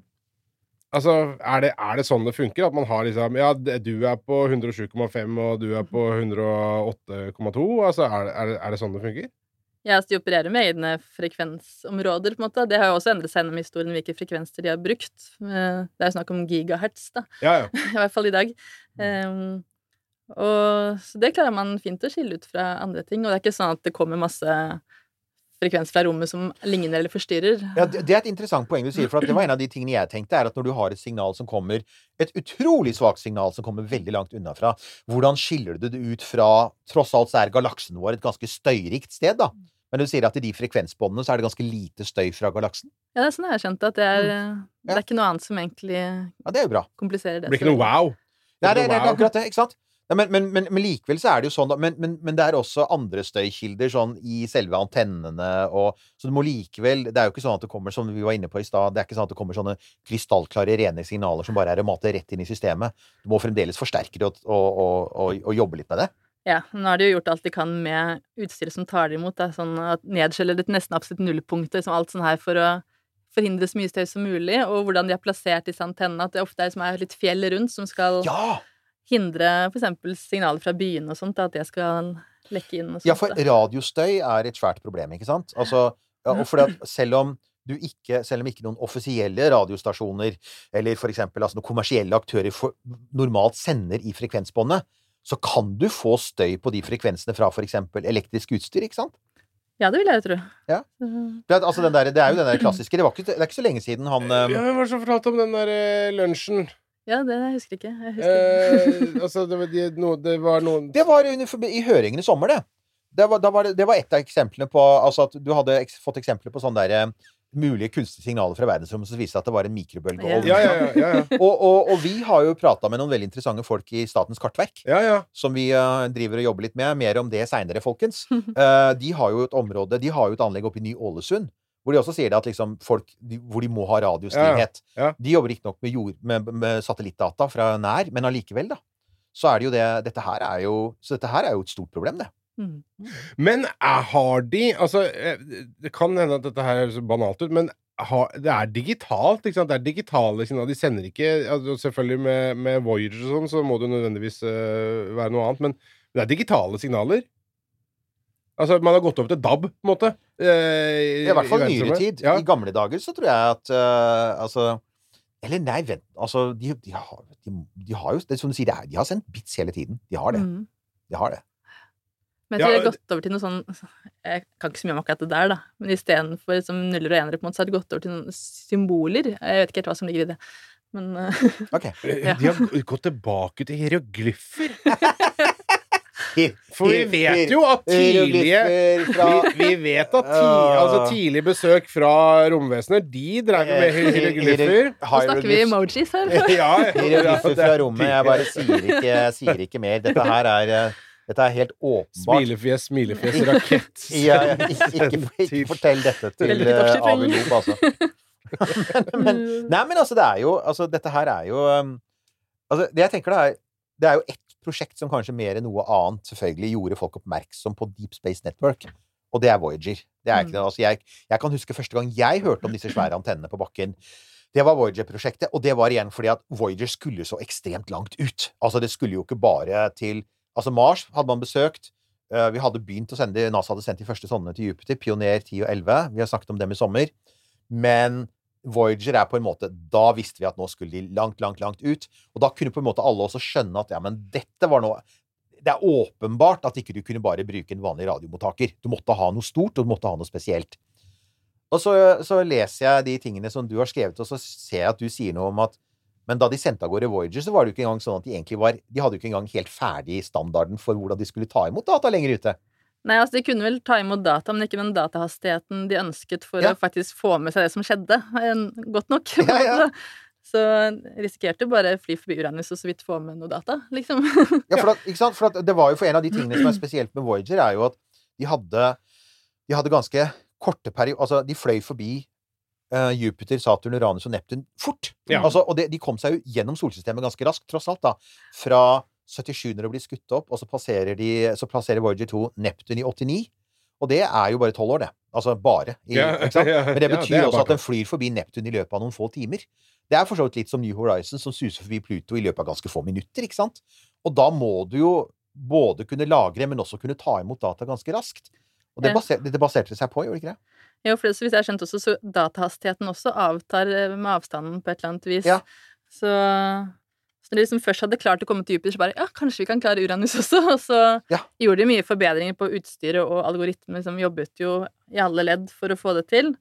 Altså, er det, er det sånn det funker? At man har liksom Ja, du er på 107,5, og du er på 108,2? Altså, er, det- er, det- er det sånn det funker? Ja, så de opererer med egne frekvensområder, på en måte. Det har jo også endret seg gjennom historien hvilke frekvenser de har brukt. Eh, Det er jo snakk om gigahertz, da. Ja, ja. *laughs* I hvert fall i dag. Um, og så det klarer man fint å skille ut fra andre ting. Og det er ikke sånn at det kommer masse frekvens fra rommet som ligner eller forstyrrer. Ja, det det er et interessant poeng du sier, for at det var en av de tingene jeg tenkte, er at når du har et signal som kommer, et utrolig svakt signal som kommer veldig langt unna fra, hvordan skiller du det ut fra Tross alt så er galaksen vår et ganske støyrikt sted, da. Men du sier at i de frekvensbåndene så er det ganske lite støy fra galaksen. Ja, det er sånn jeg har skjønt. At det er, det Ja. er ikke noe annet som egentlig Ja, det er jo bra. kompliserer det. Det blir ikke noe wow. Nei, det, det, det er wow. akkurat det, ikke sant? Nei, men, men, men, men likevel så er det jo sånn, da. Men, men, men det er også andre støykilder sånn i selve antennene og Så det må likevel Det er jo ikke sånn at det kommer, som vi var inne på i stad, det er ikke sånn at det kommer sånne krystallklare, rene signaler som bare er å mate rett inn i systemet. Du må fremdeles forsterke det og, og, og, og, og jobbe litt med det. Ja, nå har de jo gjort alt de kan med utstyret som tar det imot. Det er sånn at Nedskjeller det til nesten absolutt nullpunktet, liksom alt sånn her for å forhindre så mye støy som mulig, og hvordan de har plassert disse antennene. At det ofte er, liksom, er litt fjell rundt som skal Ja! Hindre f.eks. signaler fra byene og sånt, da, at det skal lekke inn og sånt. Ja, for radiostøy er et svært problem, ikke sant? Altså, ja, og fordi at *laughs* selv om du ikke, selv om ikke noen offisielle radiostasjoner eller for eksempel altså noen kommersielle aktører for, normalt sender i frekvensbåndet, så kan du få støy på de frekvensene fra for eksempel elektrisk utstyr, ikke sant? Ja, det vil jeg jo tro. Ja. Det altså den der, det er jo den der klassiske Det, var ikke, det er ikke så lenge siden han Ja, eh, Hvem var det som fortalte om den der eh, lunsjen? Ja, det jeg husker ikke. Jeg husker ikke. Eh, altså, det var, de, no, det var noen Det var under, i høringen i sommer, det. Det var, det, var det, var et av eksemplene på Altså at du hadde eks, fått eksempler på sånne der, eh, mulige kunstige signaler fra verdensrommet som viste at det var en mikrobølgeovn. Ja, ja, ja. ja, ja. *laughs* Og, og, og vi har jo prata med noen veldig interessante folk i Statens kartverk, ja, ja. som vi uh, driver og jobber litt med. Mer om det seinere, folkens. Uh, *laughs* de har jo et område De har jo et anlegg oppe i Ny-Ålesund. Hvor de også sier det at liksom folk de, Hvor de må ha radiostillhet. Ja, ja. De jobber riktignok med, jord- med, med satellittdata fra nær, men allikevel, da. Så er det jo det Dette her er jo Så dette her er jo et stort problem, det. Mm. Men er, har de Altså, eh, det kan hende at dette her høres banalt ut, men har, det er digitalt, ikke sant? Det er digitale signaler. De sender ikke altså Selvfølgelig med, med Voyager og sånn, så må det nødvendigvis uh, være noe annet, men det er digitale signaler. Altså, man har gått over til DAB, på en måte. eh, I hvert fall i nyere tid. Ja. I gamle dager så tror jeg at uh, Altså Eller nei, vent Altså, de, de, har, de, de har jo Det som du sier, det er, de har sendt bits hele tiden. De har det. Mm. De har det. Men jeg tror Ja, det har gått over til noe sånn Jeg kan ikke så mye om akkurat det der, da. Men istedenfor liksom nuller og enere, på en måte, så har det gått over til noen symboler. Jeg vet ikke helt hva som ligger i det. Men uh, okay. *laughs* Ja. De har gått tilbake til hieroglyffer. *laughs* *laughs* For vi vet jo at tidlige vi, vi vet at ti, altså tidlig besøk fra romvesener, de drev med Eh, hieroglyffer. nå snakker vi emojis her. *laughs* Ja, Hieroglyffer fra rommet. Jeg bare sier ikke, jeg sier ikke mer. Dette her er eh, Dette er helt åpenbart. Smilefjes, smilefjes, rakett. Ja, *laughs* ja, ikke, ikke, ikke fortell dette til Veldig litt uh, oppskjøring. Avi Lob, altså. men, men, nei, men altså, det er jo Altså, dette her er jo um, Altså, det jeg tenker det er Det er jo ett prosjekt som kanskje mer enn noe annet selvfølgelig gjorde folk oppmerksom på Deep Space Network, og det er Voyager. Det er ikke det. Altså, jeg, jeg kan huske første gang jeg hørte om disse svære antennene på bakken. Det var Voyager-prosjektet, og det var igjen fordi at Voyager skulle så ekstremt langt ut. Altså, det skulle jo ikke bare til Altså, Mars hadde man besøkt. Eh, vi hadde begynt å sende NASA hadde sendt de første sondene til Jupiter, Pioner 10 og 11. Vi har snakket om dem i sommer. Men Voyager er på en måte Da visste vi at nå skulle de langt, langt, langt ut. Og da kunne på en måte alle også skjønne at ja, men dette var noe Det er åpenbart at ikke du kunne bare bruke en vanlig radiomottaker. Du måtte ha noe stort, og du måtte ha noe spesielt. Og så, så leser jeg de tingene som du har skrevet, og så ser jeg at du sier noe om at men da de sendte av gårde Voyager, så var det jo ikke engang sånn at de egentlig var De hadde jo ikke engang helt ferdig standarden for hvordan de skulle ta imot data lenger ute. Nei, altså De kunne vel ta imot data, men ikke den datahastigheten de ønsket for Ja. å faktisk få med seg det som skjedde. eh, Godt nok. *laughs* Ja, ja. Så risikerte bare fly forbi Uranus og så vidt få med noe data, liksom. Ja, for, *laughs* at, ikke sant? for at det var jo for en av de tingene som er spesielt med Voyager, er jo at de hadde, de hadde ganske korte perioder Altså, de fløy forbi uh, Jupiter, Saturn, Uranus og Neptun fort. Ja. Altså, og det, de kom seg jo gjennom solsystemet ganske raskt, tross alt, da. Fra 77 når det blir skutt opp, og så plasserer, de, så plasserer Voyager 2 Neptun i 89. Og det er jo bare tolv år, det. Altså bare. I, Ja, ikke sant? *laughs* ja, Men det ja, betyr det er også at den flyr forbi Neptun i løpet av noen få timer. Det er for så vidt litt som New Horizons, som suser forbi Pluto i løpet av ganske få minutter, ikke sant? Og da må du jo både kunne lagre, men også kunne ta imot data ganske raskt. Og det, baser, det baserte det seg på, gjorde det ikke det? Jo, for hvis så vidt jeg har skjønt også, så datahastigheten også avtar eh, med avstanden på et eller annet vis. Ja. Så, så når de liksom først hadde klart å komme til Jupiter, så bare ja, kanskje vi kan klare Uranus også. Og så Ja. gjorde de mye forbedringer på utstyret, og algoritmer som jobbet jo i alle ledd for å få det til.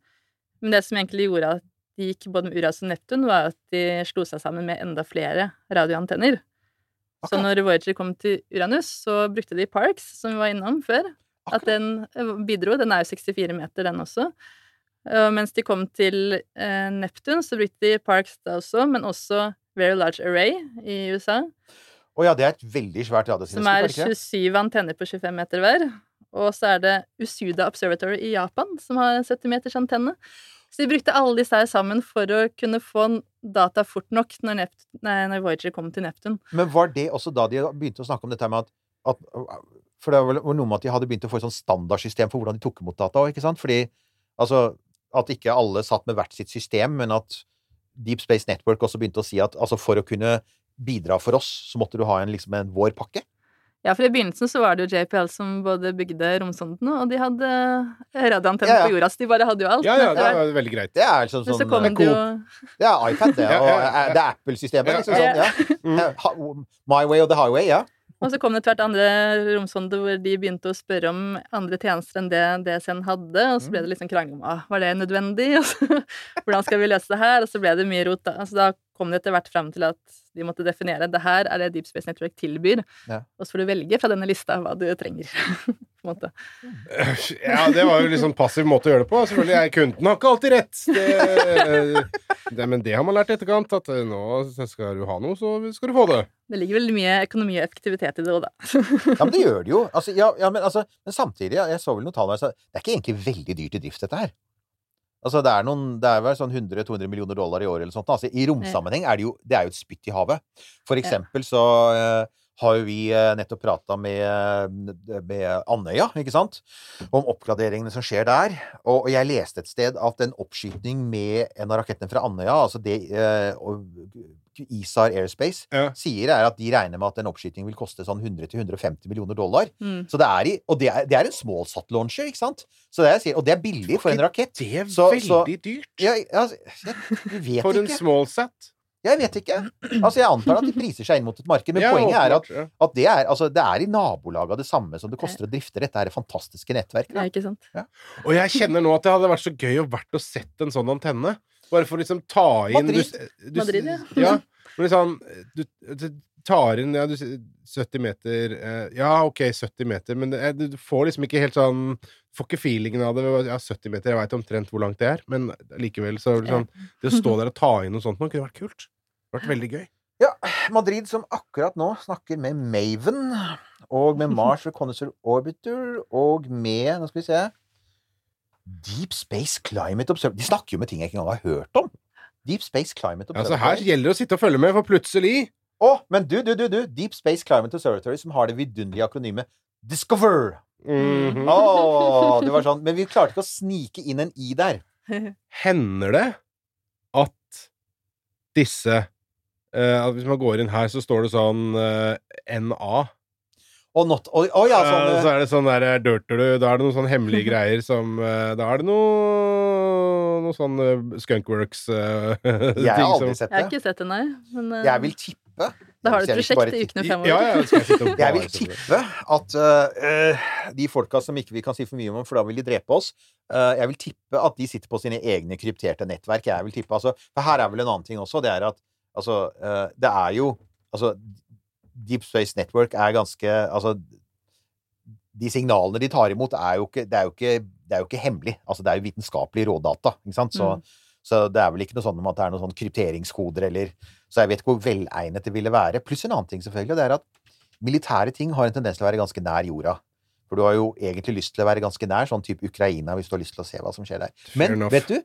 Men det som egentlig gjorde at de gikk både med Uranus og Neptun, var at de slo seg sammen med enda flere radioantenner. Så når Voyager kom til Uranus, så brukte de Parks, som vi var innom før. At den eh, bidro. Den er jo 64 meter, den også. Og mens de kom til eh, Neptun, så brukte de Parks da også, men også Very Large Array i USA. Å ja, det er et veldig svært Som er er det ikke det? 27 antenner på 25 meter hver. Og så er det Usuda Observatory i Japan, som har 70 meters antenne. Så de brukte alle disse her sammen for å kunne få data fort nok når, Nept nei, når Voyager kom til Neptun. Men var det også da de begynte å snakke om dette med at, at For det var noe med at de hadde begynt å få et sånn standardsystem for hvordan de tok imot data òg, ikke sant? Fordi altså At ikke alle satt med hvert sitt system, men at Deep Space Network også begynte å si at altså for å kunne bidra for oss, så måtte du ha en, liksom en vår pakke. Ja, for i begynnelsen så var det jo JPL som både bygde romsondene, og de hadde radioantenner Ja, ja. på jorda, så de bare hadde jo alt. Ja, ja, det var veldig greit. Det er sånn, sånn kom eh, det jo Det er iPad, det. *laughs* Og ja, ja. eh, det er Apple-systemet, liksom. ja. Sånn, ja. Mm. My way or the highway, ja. Og så kom det tvert andre romsonder hvor de begynte å spørre om andre tjenester enn det DSN hadde, og så ble det liksom krangel om ah, var det nødvendig, *laughs* og så, hvordan skal vi løse det her, og så ble det mye rot. Da. Altså, da kom det etter hvert fram til at de måtte definere det her er det Deep Space Network tilbyr, Ja. og så får du velge fra denne lista hva du trenger. *laughs* på en måte. Ja, det var jo litt sånn passiv måte å gjøre det på. Selvfølgelig, jeg, Kunden har ikke alltid rett. Det, det, men det har man lært i etterkant, at eh, nå skal du ha noe, så skal du få det. Det ligger veldig mye økonomi og effektivitet i det òg, da. *laughs* Ja, men det gjør det jo. Altså, ja, ja, men, altså, men samtidig, jeg så vel noen tall her, så det er ikke egentlig veldig dyrt i drift, dette her. Altså, det er, noen, det er vel sånn 100-200 millioner dollar i året eller sånt. Altså, I romsammenheng er det jo det er jo et spytt i havet. For eksempel så uh, har jo vi eh, nettopp prata med, med Andøya, ikke sant? Om oppgraderingene som skjer der. Og, og jeg leste et sted at en oppskyting med en av rakettene fra Andøya, altså det uh, ISAR Airspace, Ja. sier er at de regner med at en oppskyting vil koste sånn 100-150 millioner dollar. Mm. Så det er i, og det er, det er en smallsat launcher, ikke sant? Så det er, sier, og det er billig for en rakett. Det er Så- så- veldig dyrt. Ja, altså, jeg, jeg vet *laughs* For en ikke. smallsat. Jeg vet ikke. Altså, jeg antar at de priser seg inn mot et marked, men *laughs* Ja, poenget er at, at det, er, altså, det er i nabolaget av det samme som det koster å drifte dette her fantastiske nettverket. Ja, ikke sant? Og jeg kjenner nå at det hadde vært så gøy å vært og sett en sånn antenne. Bare for å liksom ta inn Madrid. Du, du, Madrid, ja. *laughs* ja. Liksom du, du tar inn ja, du, 70 meter eh, Ja, OK, 70 meter, men det, du får liksom ikke helt sånn Får ikke feelingen av det. Ja, 70 meter, jeg veit omtrent hvor langt det er, men likevel så liksom, det å stå *laughs* der og ta inn noe sånt nå kunne vært kult. Det vært veldig gøy. Ja, Madrid som akkurat nå snakker med Maven, og med *laughs* Mars Reconnaissance Orbiter, og med Nå skal vi se Deep Space Climate Observatory De snakker jo med ting jeg ikke engang har hørt om! Deep Space Climate Altså, her gjelder det å sitte og følge med, for plutselig Å, men du, du, du, du! Deep Space Climate Observatory, som har det vidunderlige akronymet Discover! Mm -hmm. oh, det var sånn Men vi klarte ikke å snike inn en i der. *laughs* Hender det at disse uh, at Hvis man går inn her, så står det sånn uh, NA. Og not og, og ja, sånn uh, så er det sånn der eh, dirter-du, Da er det noen sånne hemmelige *laughs* greier som uh, Da er det noe Noe sånn uh, Skunkworks-ting *laughs* Jeg har aldri sett det. Jeg har ikke sett det, nei. Men Jeg vil tippe da har du et prosjekt i ukene fremover. Ja, ja, jeg *laughs* Jeg vil tippe at de folka som ikke vi kan si for mye om, for da vil de drepe oss Jeg vil tippe at de sitter på sine egne krypterte nettverk. Jeg vil tippe, altså, For her er vel en annen ting også. Det er at altså Det er jo Altså Deep Space Network er ganske Altså De signalene de tar imot, er jo ikke Det er jo ikke, det er jo ikke hemmelig. Altså, det er jo vitenskapelig rådata. Ikke sant? Så, Mm. så det er vel ikke noe sånn om at det er noen sånn krypteringskoder eller Så jeg vet ikke hvor velegnet det ville være. Pluss en annen ting, selvfølgelig, og det er at militære ting har en tendens til å være ganske nær jorda. For du har jo egentlig lyst til å være ganske nær, sånn type Ukraina, hvis du har lyst til å se hva som skjer der. Men vet du,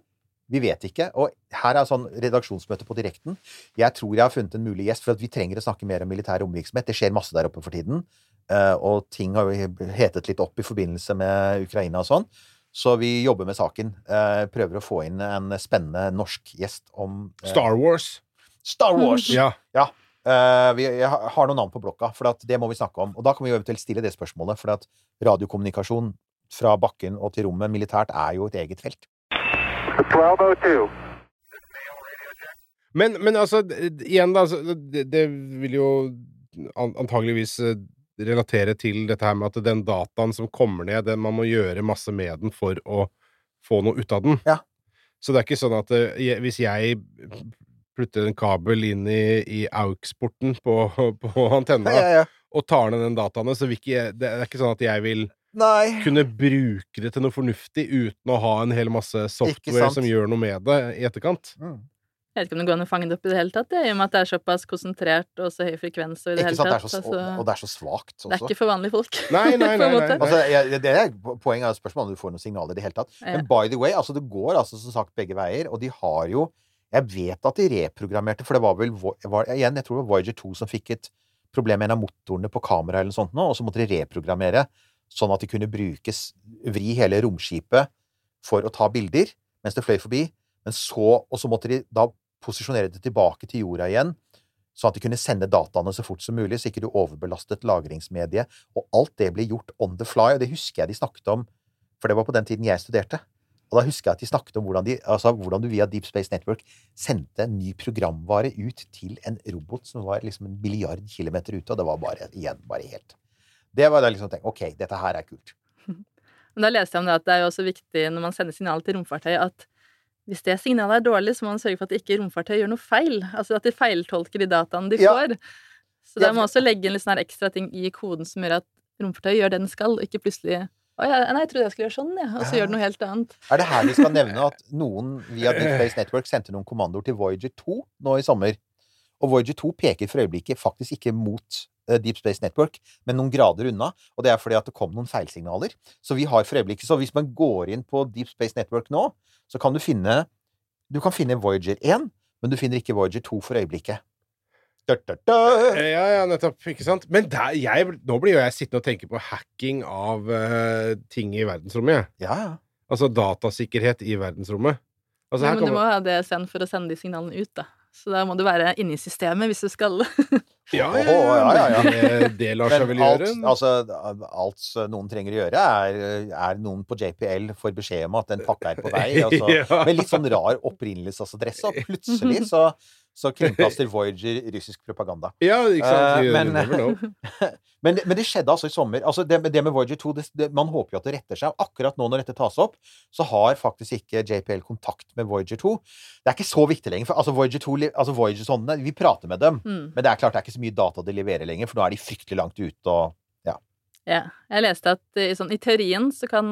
vi vet ikke. Og her er sånn redaksjonsmøte på direkten. Jeg tror jeg har funnet en mulig gjest, for at vi trenger å snakke mer om militær romvirksomhet. Det skjer masse der oppe for tiden. eh, og ting har jo hetet litt opp i forbindelse med Ukraina og sånn. Så vi jobber med saken. Eh, prøver å få inn en spennende norsk gjest om eh, Star Wars. Star Wars! Ja. ja. vi har noen navn på blokka, for at det må vi snakke om. Og da kan vi jo eventuelt stille det spørsmålet, for at radiokommunikasjon fra bakken og til rommet militært er jo et eget felt. 1202. Men, men altså, igjen, da. altså, Det, det vil jo antageligvis eh, relatere til dette her med at den dataen som kommer ned, den, man må gjøre masse med den for å få noe ut av den. Ja. Så det er ikke sånn at eh, hvis jeg putter en kabel inn i, i AUX-porten på, *laughs* på antenna Ja, ja, ja. og tar ned den dataene, så vil ikke jeg, det er ikke sånn at jeg vil Nei. kunne bruke det til noe fornuftig uten å ha en hel masse software som gjør noe med det i etterkant. Mm. Jeg vet ikke om det går an å fange det opp i det hele tatt, det, i og med at det er såpass konsentrert og så høy frekvens. Og i det hele tatt, Det så, altså, og, det er så svakt det er ikke for vanlige folk. Nei, nei, *laughs* nei, nei. måte. Altså, jeg, det er Poenget er spørsmålet om du får noen signaler i det hele tatt. Ja. Men by the way, altså det går altså som sagt begge veier, og de har jo Jeg vet at de reprogrammerte, for det var vel var, igjen, jeg tror det var Voyager 2 som fikk et problem med en av motorene på kameraet eller noe sånt nå, og så måtte de reprogrammere sånn at de kunne brukes Vri hele romskipet for å ta bilder mens det fløy forbi, men så Og så måtte de da posisjonere det tilbake til jorda igjen, sånn at de kunne sende dataene så fort som mulig, så ikke du overbelastet lagringsmediet. Og alt det ble gjort on the fly, og det husker jeg de snakket om, for det var på den tiden jeg studerte. Og da husker jeg at de snakket om hvordan, de, altså hvordan du via Deep Space Network sendte en ny programvare ut til en robot som var liksom en milliard kilometer ute, og det var bare, igjen, bare helt Det var da liksom tenkt, OK, dette her er kult. *laughs* Men da leste jeg om det at det er jo også viktig når man sender signal til romfartøy, at hvis det signalet er dårlig, så må man sørge for at ikke romfartøy gjør noe feil. Altså at de feiltolker de dataene de Ja. får. Så Ja, der må man også legge inn litt sånn ekstra ting i koden som gjør at romfartøy gjør det den skal, og ikke plutselig å ja, nei, jeg trodde jeg skulle gjøre sånn, ja. Og så gjør det noe helt annet. Er det her vi skal nevne *laughs* at noen via Deep Space Network sendte noen kommandoer til Voyager 2 nå i sommer? Og Voyager 2 peker for øyeblikket faktisk ikke mot Deep Space Network, men noen grader unna. Og det er fordi at det kom noen feilsignaler. Så vi har for øyeblikket Så hvis man går inn på Deep Space Network nå, så kan du finne Du kan finne Voyager 1, men du finner ikke Voyager 2 for øyeblikket. Da, da, da. Eh, Ja, ja, nettopp. Ikke sant? Men der, jeg, nå blir jo jeg sittende og tenke på hacking av uh, ting i verdensrommet. jeg. Ja, ja. Altså datasikkerhet i verdensrommet. Altså, Nei, men kommer... du må ha DSN for å sende de signalene ut, da. Så da må du være inne i systemet hvis du skal. *laughs* ja, ja, ja, ja. Det, lar seg vel gjøre. altså, alt noen trenger å gjøre, er, er noen på JPL får beskjed om at en pakke er på vei. *laughs* Altså. Med litt sånn rar opprinnelsesadresse, og plutselig så, så kringkaster Voyager russisk propaganda. Ja, ikke sant? Uh, men- *laughs* Men, men det skjedde altså i sommer. Altså det, det med Voyager 2 det, det, Man håper jo at det retter seg. Akkurat nå når dette tas opp, så har faktisk ikke JPL kontakt med Voyager 2. Det er ikke så viktig lenger. For altså Voyager 2, altså Voyager-sondene, vi prater med dem. Mm. Men det er klart det er ikke så mye data de leverer lenger, for nå er de fryktelig langt ute og Ja. Jeg leste at i, sånn, i teorien så kan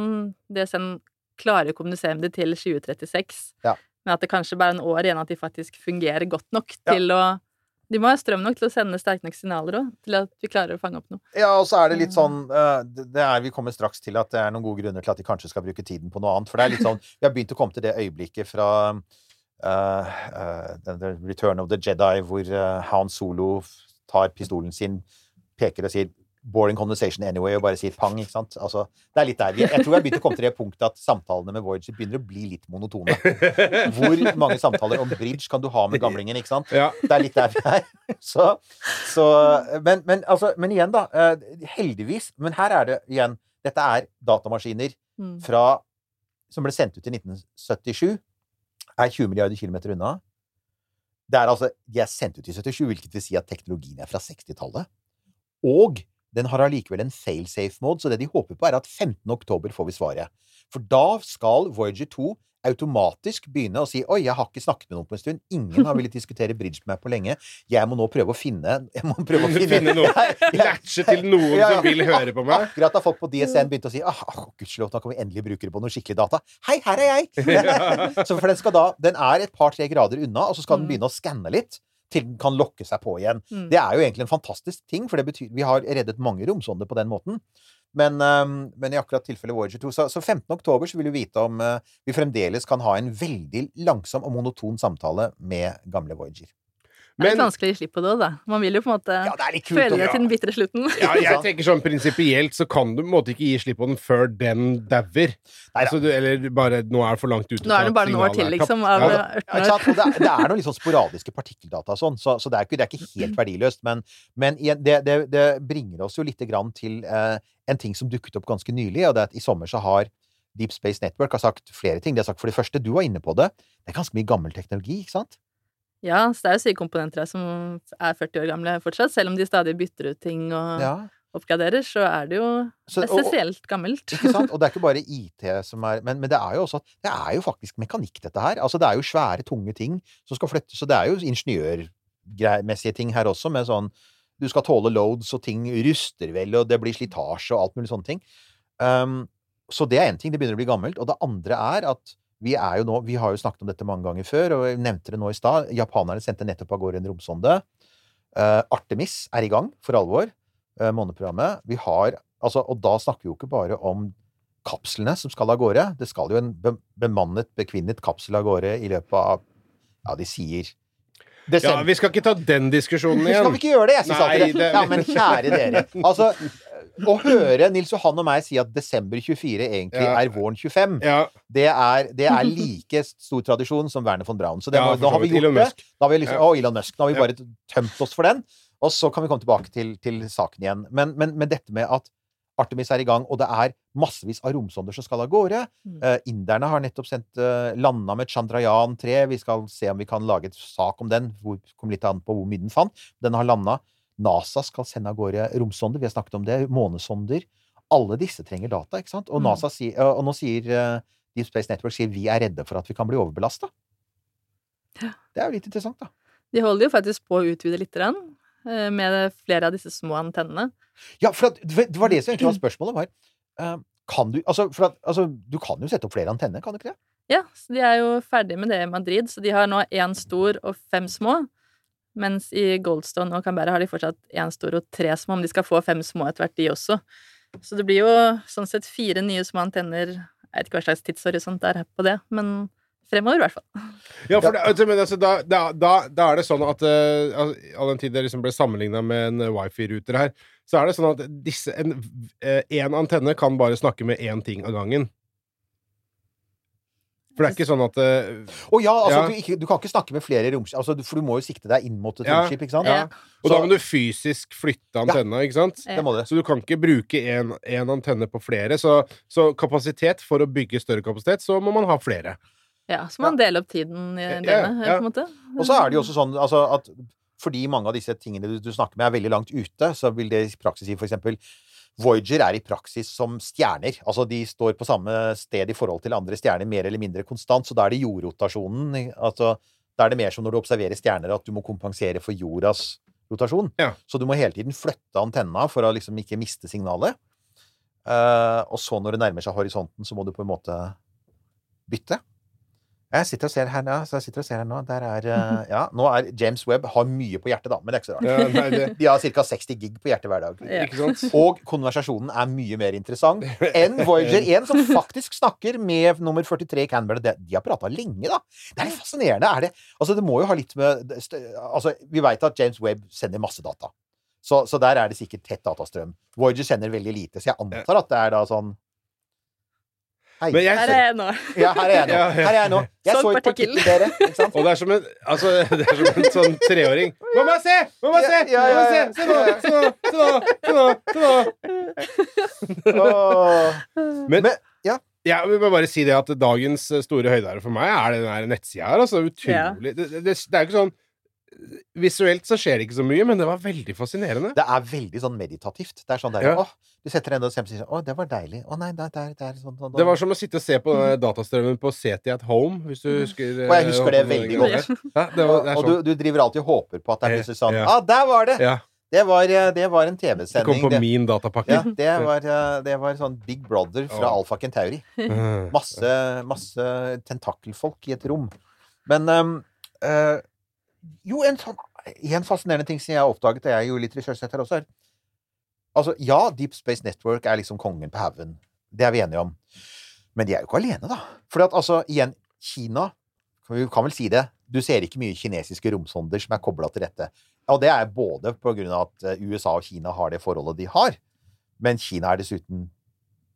DSN klare å kommunisere med det til 2036. Ja. Men at det kanskje bare er en år igjen at de faktisk fungerer godt nok Ja. til å De må ha strøm nok til å sende sterke nok signaler òg, til at vi klarer å fange opp noe. Ja, og så er det litt sånn eh, det er, Vi kommer straks til at det er noen gode grunner til at de kanskje skal bruke tiden på noe annet. For det er litt sånn *laughs* Vi har begynt å komme til det øyeblikket fra uh, uh, the Return of the Jedi, hvor uh, Han Solo tar pistolen sin, peker og sier 'boring conversation anyway', og bare sier pang, ikke sant? Altså, det er litt der. Jeg tror vi har begynt å komme til det punktet at samtalene med Voyager begynner å bli litt monotone. Hvor mange samtaler om bridge kan du ha med gamlingen, ikke sant? Ja. Det er litt der vi er. Så, så men, men, altså, men igjen, da. eh, Heldigvis. Men her er det igjen Dette er datamaskiner Mm. fra, som ble sendt ut i 1977. Er 20 milliarder kilometer unna. Det er altså, De er sendt ut i 77, hvilket vil si at teknologien er fra 60-tallet. Og den har allikevel en failsafe-mode, så det de håper på, er at 15. oktober får vi svaret. For da skal Voyager 2 automatisk begynne å si Oi, jeg har ikke snakket med noen på en stund. Ingen har villet diskutere bridge med meg på lenge. Jeg må nå prøve å finne Jeg må prøve å *laughs* finne, Finne noen. *laughs* Latche til noen Ja, ja. som vil høre på meg. *laughs* Akkurat da folk på DSN begynte å si ah, oh, gudskjelov, nå kan vi endelig bruke det på noe skikkelig data. Hei, her er jeg! så for den skal da Den er et par-tre grader unna, og så skal den Mm. begynne å skanne litt. Til den kan lokke seg på igjen. Mm. Det er jo egentlig en fantastisk ting, for det betyr Vi har reddet mange romsonder på den måten. Men, øhm, men i akkurat tilfellet Voyager 2 Så, så 15. oktober så vil du vite om øh, vi fremdeles kan ha en veldig langsom og monoton samtale med gamle Voyager. Det er litt vanskelig å gi slipp på det òg, da. Man vil jo på en måte Ja, det er kult. føle det ja. til den bitre slutten. ja, jeg *laughs* tenker sånn prinsipielt så kan du på en måte ikke gi slipp på den før den dauer. Altså, eller bare Nå er det for langt ute. Nå er det bare noen år til, liksom. Av Ja, Ja? Det, er- det er noen litt sånn *laughs* sporadiske partikkeldata og sånn, så, så det, er ikke, det er ikke helt verdiløst. Men, men det, det, det bringer oss jo lite grann til eh, en ting som dukket opp ganske nylig, og det er at i sommer så har Deep Space Network har sagt flere ting. De har sagt for det første, du var inne på det, det er ganske mye gammel teknologi, ikke sant? Ja, så det er jo sykekomponenter her som er 40 år gamle fortsatt. Selv om de stadig bytter ut ting og Ja. oppgraderer, så er det jo Så, essensielt gammelt. ikke sant? Og det er ikke bare *laughs* IT som er men, men det er jo også Det er jo faktisk mekanikk, dette her. Altså, det er jo svære, tunge ting som skal flyttes. Så det er jo ingeniørmessige ting her også, med sånn Du skal tåle loads, og ting ruster vel, og det blir slitasje og alt mulig sånne ting. Um, så det er én ting. Det begynner å bli gammelt. Og det andre er at vi er jo nå Vi har jo snakket om dette mange ganger før, og jeg nevnte det nå i stad. Japanerne sendte nettopp av gårde en romsonde. Uh, Artemis er i gang for alvor. Uh, måneprogrammet. Vi har altså, Og da snakker vi jo ikke bare om kapslene som skal av gårde. Det skal jo en be bemannet, bekvinnet kapsel av gårde i løpet av Ja, de sier Ja, vi skal ikke ta den diskusjonen *laughs* Skal igjen. vi ikke gjøre det? Jeg syns alltid det- Ja, men kjære dere. Altså, å høre Nils Johan og meg si at desember 24 egentlig Ja. er våren 25, Ja, det er, det er like stor tradisjon som Werner von Braun. Så det ja, da har vi gjort det. Da har vi liksom, Ja. Å, Elon Musk. Nå har vi bare tømt oss for den. Og så kan vi komme tilbake til, til saken igjen. Men, men, men dette med at Artemis er i gang, og det er massevis av romsonder som skal av gårde. Mm. Eh, inderne har nettopp sendt uh, landa med Chandrayan 3. Vi skal se om vi kan lage et sak om den. Hvor, kommer litt an på hvor mye den fant. Den har landa. NASA skal sende av gårde romsonder. Vi har snakket om det. Månesonder. Alle disse trenger data, ikke sant? Og, Mm. NASA sier, og nå sier eh, Deep Space Network sier vi er redde for at vi kan bli overbelasta. Ja. Det er jo litt interessant, da. De holder jo faktisk på å utvide litt grann, eh, med flere av disse små antennene. Ja, for at, det var det som egentlig var spørsmålet. var eh, Kan du Altså, at, altså, du kan jo sette opp flere antenner, kan du ikke det? Ja, så de er jo ferdig med det i Madrid, så de har nå én stor og fem små. Mens i Goldstone og Canberra har de fortsatt én stor og tre små, men de skal få fem små etter hvert, de også. Så det blir jo sånn sett fire nye små antenner. Jeg vet ikke hva slags tidshorisont det er på det, men fremover i hvert fall. Ja, for det, altså, men altså, da, da, da, da er det sånn at uh, All den tid det liksom ble sammenligna med en eh, wifi-ruter her, så er det sånn at disse En eh, en antenne kan bare snakke med én ting av gangen. For det er ikke sånn at eh, Å ja, altså, Ja. Du, ikke, du kan ikke snakke med flere romskip altså, For du må jo sikte deg inn mot et Ja. romskip, ikke sant? Ja. Og Så- da må du fysisk flytte antenna, ikke sant? Det må du. Så du kan ikke bruke én antenne på flere. Så, så kapasitet for å bygge større kapasitet, så må man ha flere. Ja, så må man dele opp tiden i døgnet, ja. på en måte. Og så er det jo også sånn altså, at fordi mange av disse tingene du, du snakker med, er veldig langt ute, så vil det i praksis si for eksempel Voyager er i praksis som stjerner. Altså de står på samme sted i forhold til andre stjerner mer eller mindre konstant, så da er det jordrotasjonen altså, Da er det mer som når du observerer stjerner, at du må kompensere for jordas rotasjon. Ja. Så du må hele tiden flytte antenna for å liksom ikke miste signalet. Uh, og så når det nærmer seg horisonten, så må du på en måte bytte. Jeg sitter og ser her nå. Så jeg sitter og ser her nå. Der er eh, *laughs* Ja, nå er James Webb har mye på hjertet, da, men det er ikke så rart. Ja, det, *laughs* De har ca. 60 gig på hjertet hver dag. Ja. Og konversasjonen er mye mer interessant enn *laughs* Voyager 1, som faktisk snakker med nummer 43 i Canberra. De de har prata lenge, da. Det er fascinerende. Er det Altså, det må jo ha litt med Altså, vi veit at James Webb sender masse data. Så, så der er det sikkert tett datastrøm. Voyager sender veldig lite, så jeg antar at det er da sånn Hei. Men jeg, Her er jeg nå. Ja, her er jeg nå. Ja, ja. Her er jeg nå. Jeg så, så et partikkel. partikkel, dere. Ikke sant? *laughs* Og det er som en Altså, *laughs* det er som en sånn treåring. Mamma, se! Mamma, se! Ja, ja, ja, Se nå! Se nå! Se nå! Se nå! Se nå! *laughs* Men, Men- ja. Jeg vil bare si det at dagens store høydare for meg er den der nettsida her. Altså, utrolig det, det, det er ikke sånn Visuelt så skjer det ikke så mye, men det var veldig fascinerende. Det er veldig sånn meditativt. Det er sånn der Ja. Åh, du setter deg ned og ser på sier Å, det var deilig. Å nei, der, der, det er sånn, sånn Det var som å sitte og se på den datastrømmen på CT at Home, hvis du husker Og jeg husker det eh, veldig godt. *laughs* Ja, det, var, det Og du, sånn. du driver alltid og håper på at det er plutselig sånn Ja. Ah, der var det! Ja, Det var, eh, det var en det kom på Det, min datapakke. ja, det, var, eh, det var sånn Big Brother fra oh. Alfa Kentauri. Mm. Masse, masse tentakelfolk i et rom. Men eh, Jo, en sånn En fascinerende ting som jeg har oppdaget, og jeg gjorde litt research her også, er Altså, ja, Deep Space Network er liksom kongen på haugen. Det er vi enige om. Men de er jo ikke alene, da. For at altså, igjen, Kina Vi kan vel si det. du ser ikke mye kinesiske romsonder som er kobla til dette. Og det er både på grunn av at eh, USA og Kina har det forholdet de har, men Kina er dessuten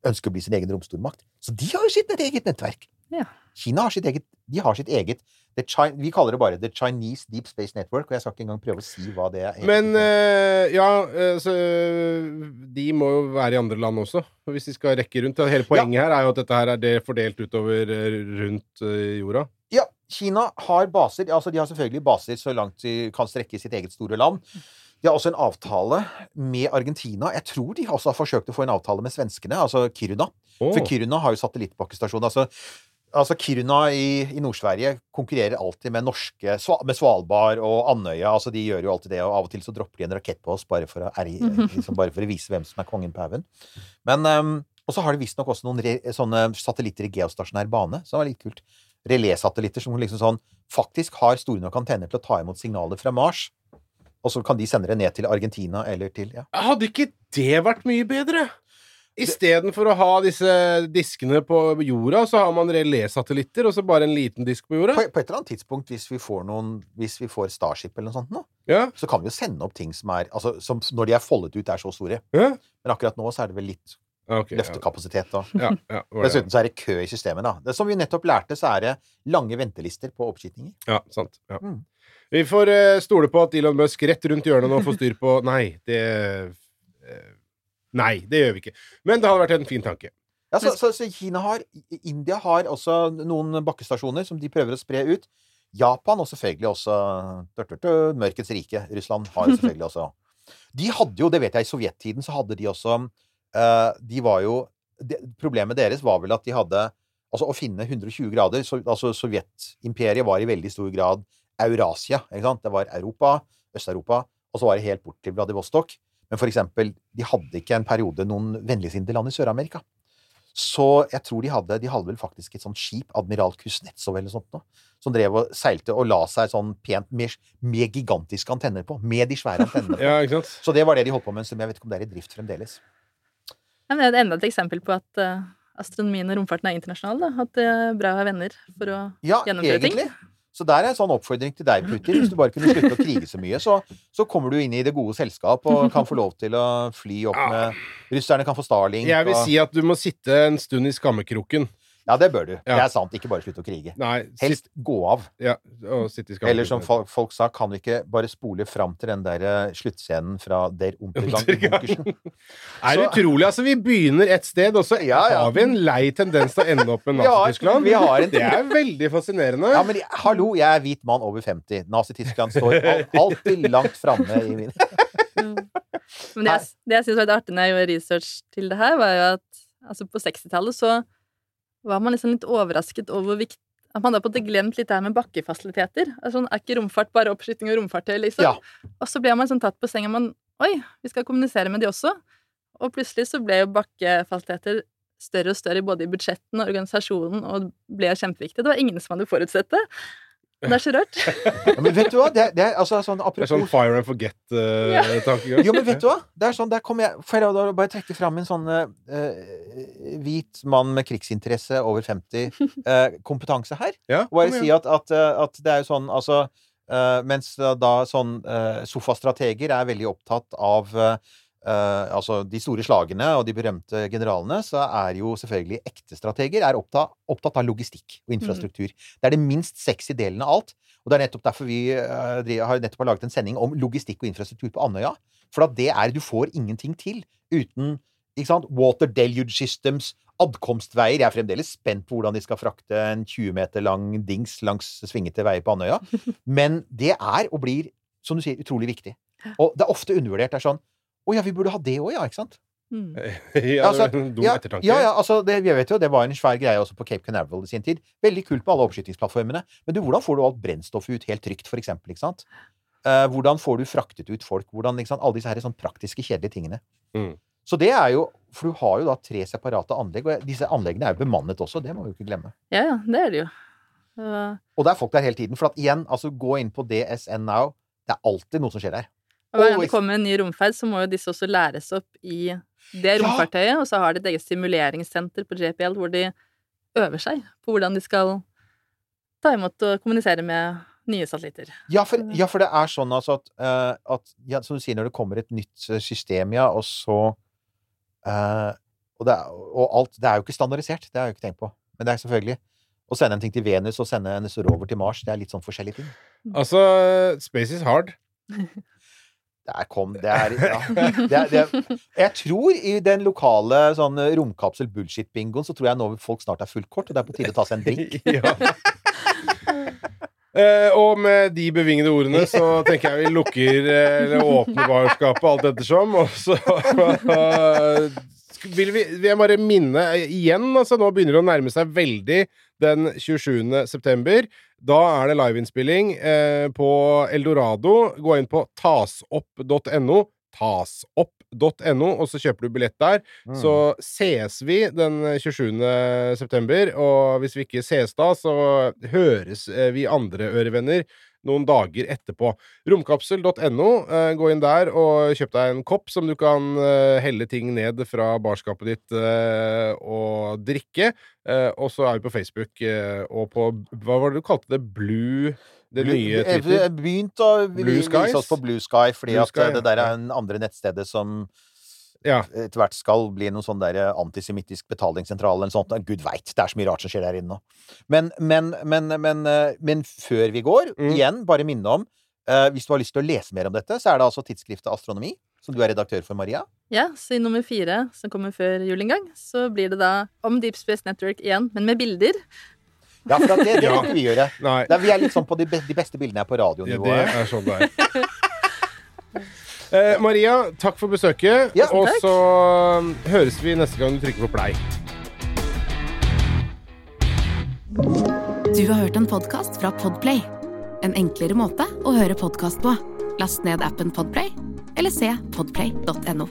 ønsker å bli sin egen romstormakt. Så de har jo sitt eget nettverk. Ja. Kina har sitt eget De har sitt eget Vi kaller det bare The Chinese Deep Space Network, og jeg skal ikke engang prøve å si hva det er. Men eh, ja, eh, så de må jo være i andre land også, hvis de skal rekke rundt. Hele poenget her er jo at dette her er det fordelt utover eh, rundt jorda. Ja, Kina har baser. Altså, de har selvfølgelig baser så langt de kan strekke i sitt eget store land. De har også en avtale med Argentina. Jeg tror de også har forsøkt å få en avtale med svenskene, altså Kiruna. Oh. For Kiruna har jo satellittbakkestasjon. Altså, altså Kiruna i, i Nord-Sverige konkurrerer alltid med norske Med Svalbard og Andøya. Altså, de gjør jo alltid det, og av og til så dropper de en rakett på oss bare for å, er, *laughs* liksom bare for å vise hvem som er kongen på haugen. Men ehm, Og så har de visstnok også noen re, sånne satellitter i geostasjonær bane, som er litt kult. Relésatellitter som liksom sånn faktisk har store nok antenner til å ta imot signaler fra Mars. Og så kan de sende det ned til Argentina eller til ja. Hadde ikke det vært mye bedre? Istedenfor å ha disse diskene på jorda, så har man relésatellitter, og så bare en liten disk på jorda. På, på et eller annet tidspunkt, hvis vi får noen Hvis vi får Starship eller noe sånt nå, Ja, så kan vi jo sende opp ting som er Altså, som når de er foldet ut, er så store. ja. Men akkurat nå så er det vel litt okay, løftekapasitet. da. Ja, *laughs* Dessuten så er det kø i systemet. da. Det Som vi nettopp lærte, så er det lange ventelister på oppskytinger. ja, sant. Ja. Mm. Vi får eh, stole på at Elon Musk rett rundt hjørnet nå får styr på Nei, det Nei, det gjør vi ikke. Men det hadde vært en fin tanke. Ja, så, så, så Kina har India har også noen bakkestasjoner som de prøver å spre ut. Japan og selvfølgelig også tørt, tørt, tørt, Mørkets rike. Russland har selvfølgelig også *laughs* De hadde jo, det vet jeg, i sovjettiden så hadde de også eh, De var jo det, Problemet deres var vel at de hadde Altså å finne 120 grader så, Altså Sovjetimperiet var i veldig stor grad Eurasia. ikke sant? Det var Europa, Øst-Europa, og så var det helt bort til Vladivostok. Men for eksempel, de hadde ikke en periode noen vennligsinnede land i Sør-Amerika. Så jeg tror de hadde De hadde vel faktisk et sånt skip, Admiral Kuznetsov eller sånt noe, som drev og seilte og la seg sånn pent med, med gigantiske antenner på. Med de svære antennene. *laughs* Ja, ikke sant? Så det var det de holdt på med en stund. Jeg vet ikke om det er i drift fremdeles. Ja, men det er enda et eksempel på at uh, astronomien og romfarten er internasjonal. Da. At det er bra å ha venner for å Ja, gjennomføre ting. Så der er en sånn oppfordring til deg, Putin. Hvis du bare kunne slutte å krige så mye, så, så kommer du inn i det gode selskap og kan få lov til å fly opp med Russerne kan få Starlink. Jeg vil og, si at du må sitte en stund i skammekroken. Ja, det bør du. Det er sant. Ikke bare slutte å krige. Nei, sitt, Helst gå av. ja, og sitte i. Eller som folk, folk sa, kan vi ikke bare spole fram til den der eh, sluttscenen fra Der Untergang bunkersen? *laughs* Er det utrolig? Altså, vi begynner et sted, og så Ja, ja. har vi en lei tendens til å ende opp med *laughs* Nazi-Tyskland. vi en *laughs* Det er veldig fascinerende. Ja, men jeg- hallo, jeg er hvit mann over 50. Nazi-Tyskland står al alltid langt framme i min Men det jeg, det jeg synes var litt artig når jeg gjorde research til det her, var jo at altså på 60-tallet så var man liksom litt overrasket over vikt at man da på en måte glemt litt det her med bakkefasiliteter. Altså, er ikke romfart bare oppskyting og romfartøy, liksom? Ja. Og så ble man sånn tatt på senga. Man, Oi, vi skal kommunisere med de også. Og plutselig så ble jo bakkefasiliteter større og større både i budsjetten og organisasjonen, og ble kjempeviktig. Det var ingen som hadde forutsett det. Det er så rart. *laughs* Ja, men vet du hva? Det er, det er altså sånn Det er sånn fire and forget-tankegang. Jo, men vet du hva? Det er sånn, der kommer jeg For jeg bare trekke fram en sånn uh, hvit mann med krigsinteresse over 50 uh, *laughs* kompetanse her. Ja, Og bare si at, at, eh, at det er jo sånn Altså eh, Mens da, sånn eh, sofastrateger er veldig opptatt av eh, altså de store slagene og de berømte generalene, så er jo selvfølgelig ekte strateger er opptatt, opptatt av logistikk og infrastruktur. Det er det minst sexy delen av alt. Og det er nettopp derfor vi uh, har nettopp har laget en sending om logistikk og infrastruktur på Andøya. For at det er Du får ingenting til uten ikke sant? Water deluge systems, adkomstveier. Jeg er fremdeles spent på hvordan de skal frakte en 20 meter lang dings langs svingete veier på Andøya. *laughs* Men det er og blir, som du sier, utrolig viktig. Og det er ofte undervurdert. Det er sånn Å ja, vi burde ha det òg, ja, ikke sant? Mm. *laughs* Ja, Altså, dum ja, ettertanke. ja, ja, altså, det, jeg vet jo, det var en svær greie også på Cape Canaveral i sin tid. Veldig kult med alle oppskytingsplattformene. Men du, hvordan får du alt brennstoffet ut helt trygt, for eksempel? Ikke sant? Eh, hvordan får du fraktet ut folk? Hvordan, ikke sant? Alle disse her sånn praktiske, kjedelige tingene. Mm. Så det er jo For du har jo da tre separate anlegg, og disse anleggene er jo bemannet også. Det må vi jo ikke glemme. Ja, ja, det er det jo. Uh... Og det er folk der hele tiden. For at igjen, altså gå inn på DSN Now. Det er alltid noe som skjer der. Og hver gang det kommer en ny romferd, så må jo disse også læres opp i det romfartøyet, og så har de et eget simuleringssenter på JPL hvor de øver seg på hvordan de skal ta imot og kommunisere med nye satellitter. Ja, for, ja, for det er sånn altså at, uh, at ja, Som du sier, når det kommer et nytt eh, system, ja, og så uh, og, det og alt Det er jo ikke standardisert, det har jeg jo ikke tenkt på. Men det er selvfølgelig Å sende en ting til Venus og sende en rover til Mars, det er litt sånn forskjellige ting. Altså, space is hard. *laughs* Der kom Det er ja. det det Jeg tror i den lokale sånn romkapsel-bullshit-bingoen, så tror jeg nå folk snart er fullt kort, og det er på tide å ta seg en drink. *laughs* ja. Eh, og med de bevingede ordene så tenker jeg vi lukker eh, eller åpner barskapet alt ettersom, og så *laughs* vil vi vil jeg bare minne eh, igjen, altså nå begynner det å nærme seg veldig den 27. september. Da er det liveinnspilling eh, på Eldorado. Gå inn på tasopp.no. Tasopp.no, og så kjøper du billett der. Mm. Så ses vi den 27. september, og hvis vi ikke ses da, så høres eh, vi andre ørevenner noen dager etterpå. Romkapsel.no. Eh, gå inn der og kjøp deg en kopp som du kan eh, helle ting ned fra barskapet ditt eh, og drikke. Og så er vi på Facebook og på Hva var det du kalte det? Blue Det nye Twitter? Jeg begynte å vise oss på Blue Sky, fordi Blue Sky, at det der er en andre nettstedet som Ja. etter hvert skal bli noen sånn der antisemittisk betalingssentral eller noe sånt. Gud veit, det er så mye rart som skjer der inne nå. Men, men, men, men, eh, men før vi går, Mm. igjen, bare minne om uh, Hvis du har lyst til å lese mer om dette, så er det altså tidsskriftet Astronomi, som du er redaktør for, Maria. Ja, så i nummer fire, som kommer før jul en gang, så blir det da om Deep Space Network igjen, men med bilder. Ja, for det, det Ja. kan ikke vi gjøre. Er, vi er litt sånn på de, be de beste bildene er på Ja, det er sånn det er. *laughs* Eh, Maria, takk for besøket. Ja, og takk. så um, høres vi neste gang du trykker på play. Du har hørt en podkast fra Podplay. En enklere måte å høre podkast på. Last ned appen Podplay, eller se podplay.no.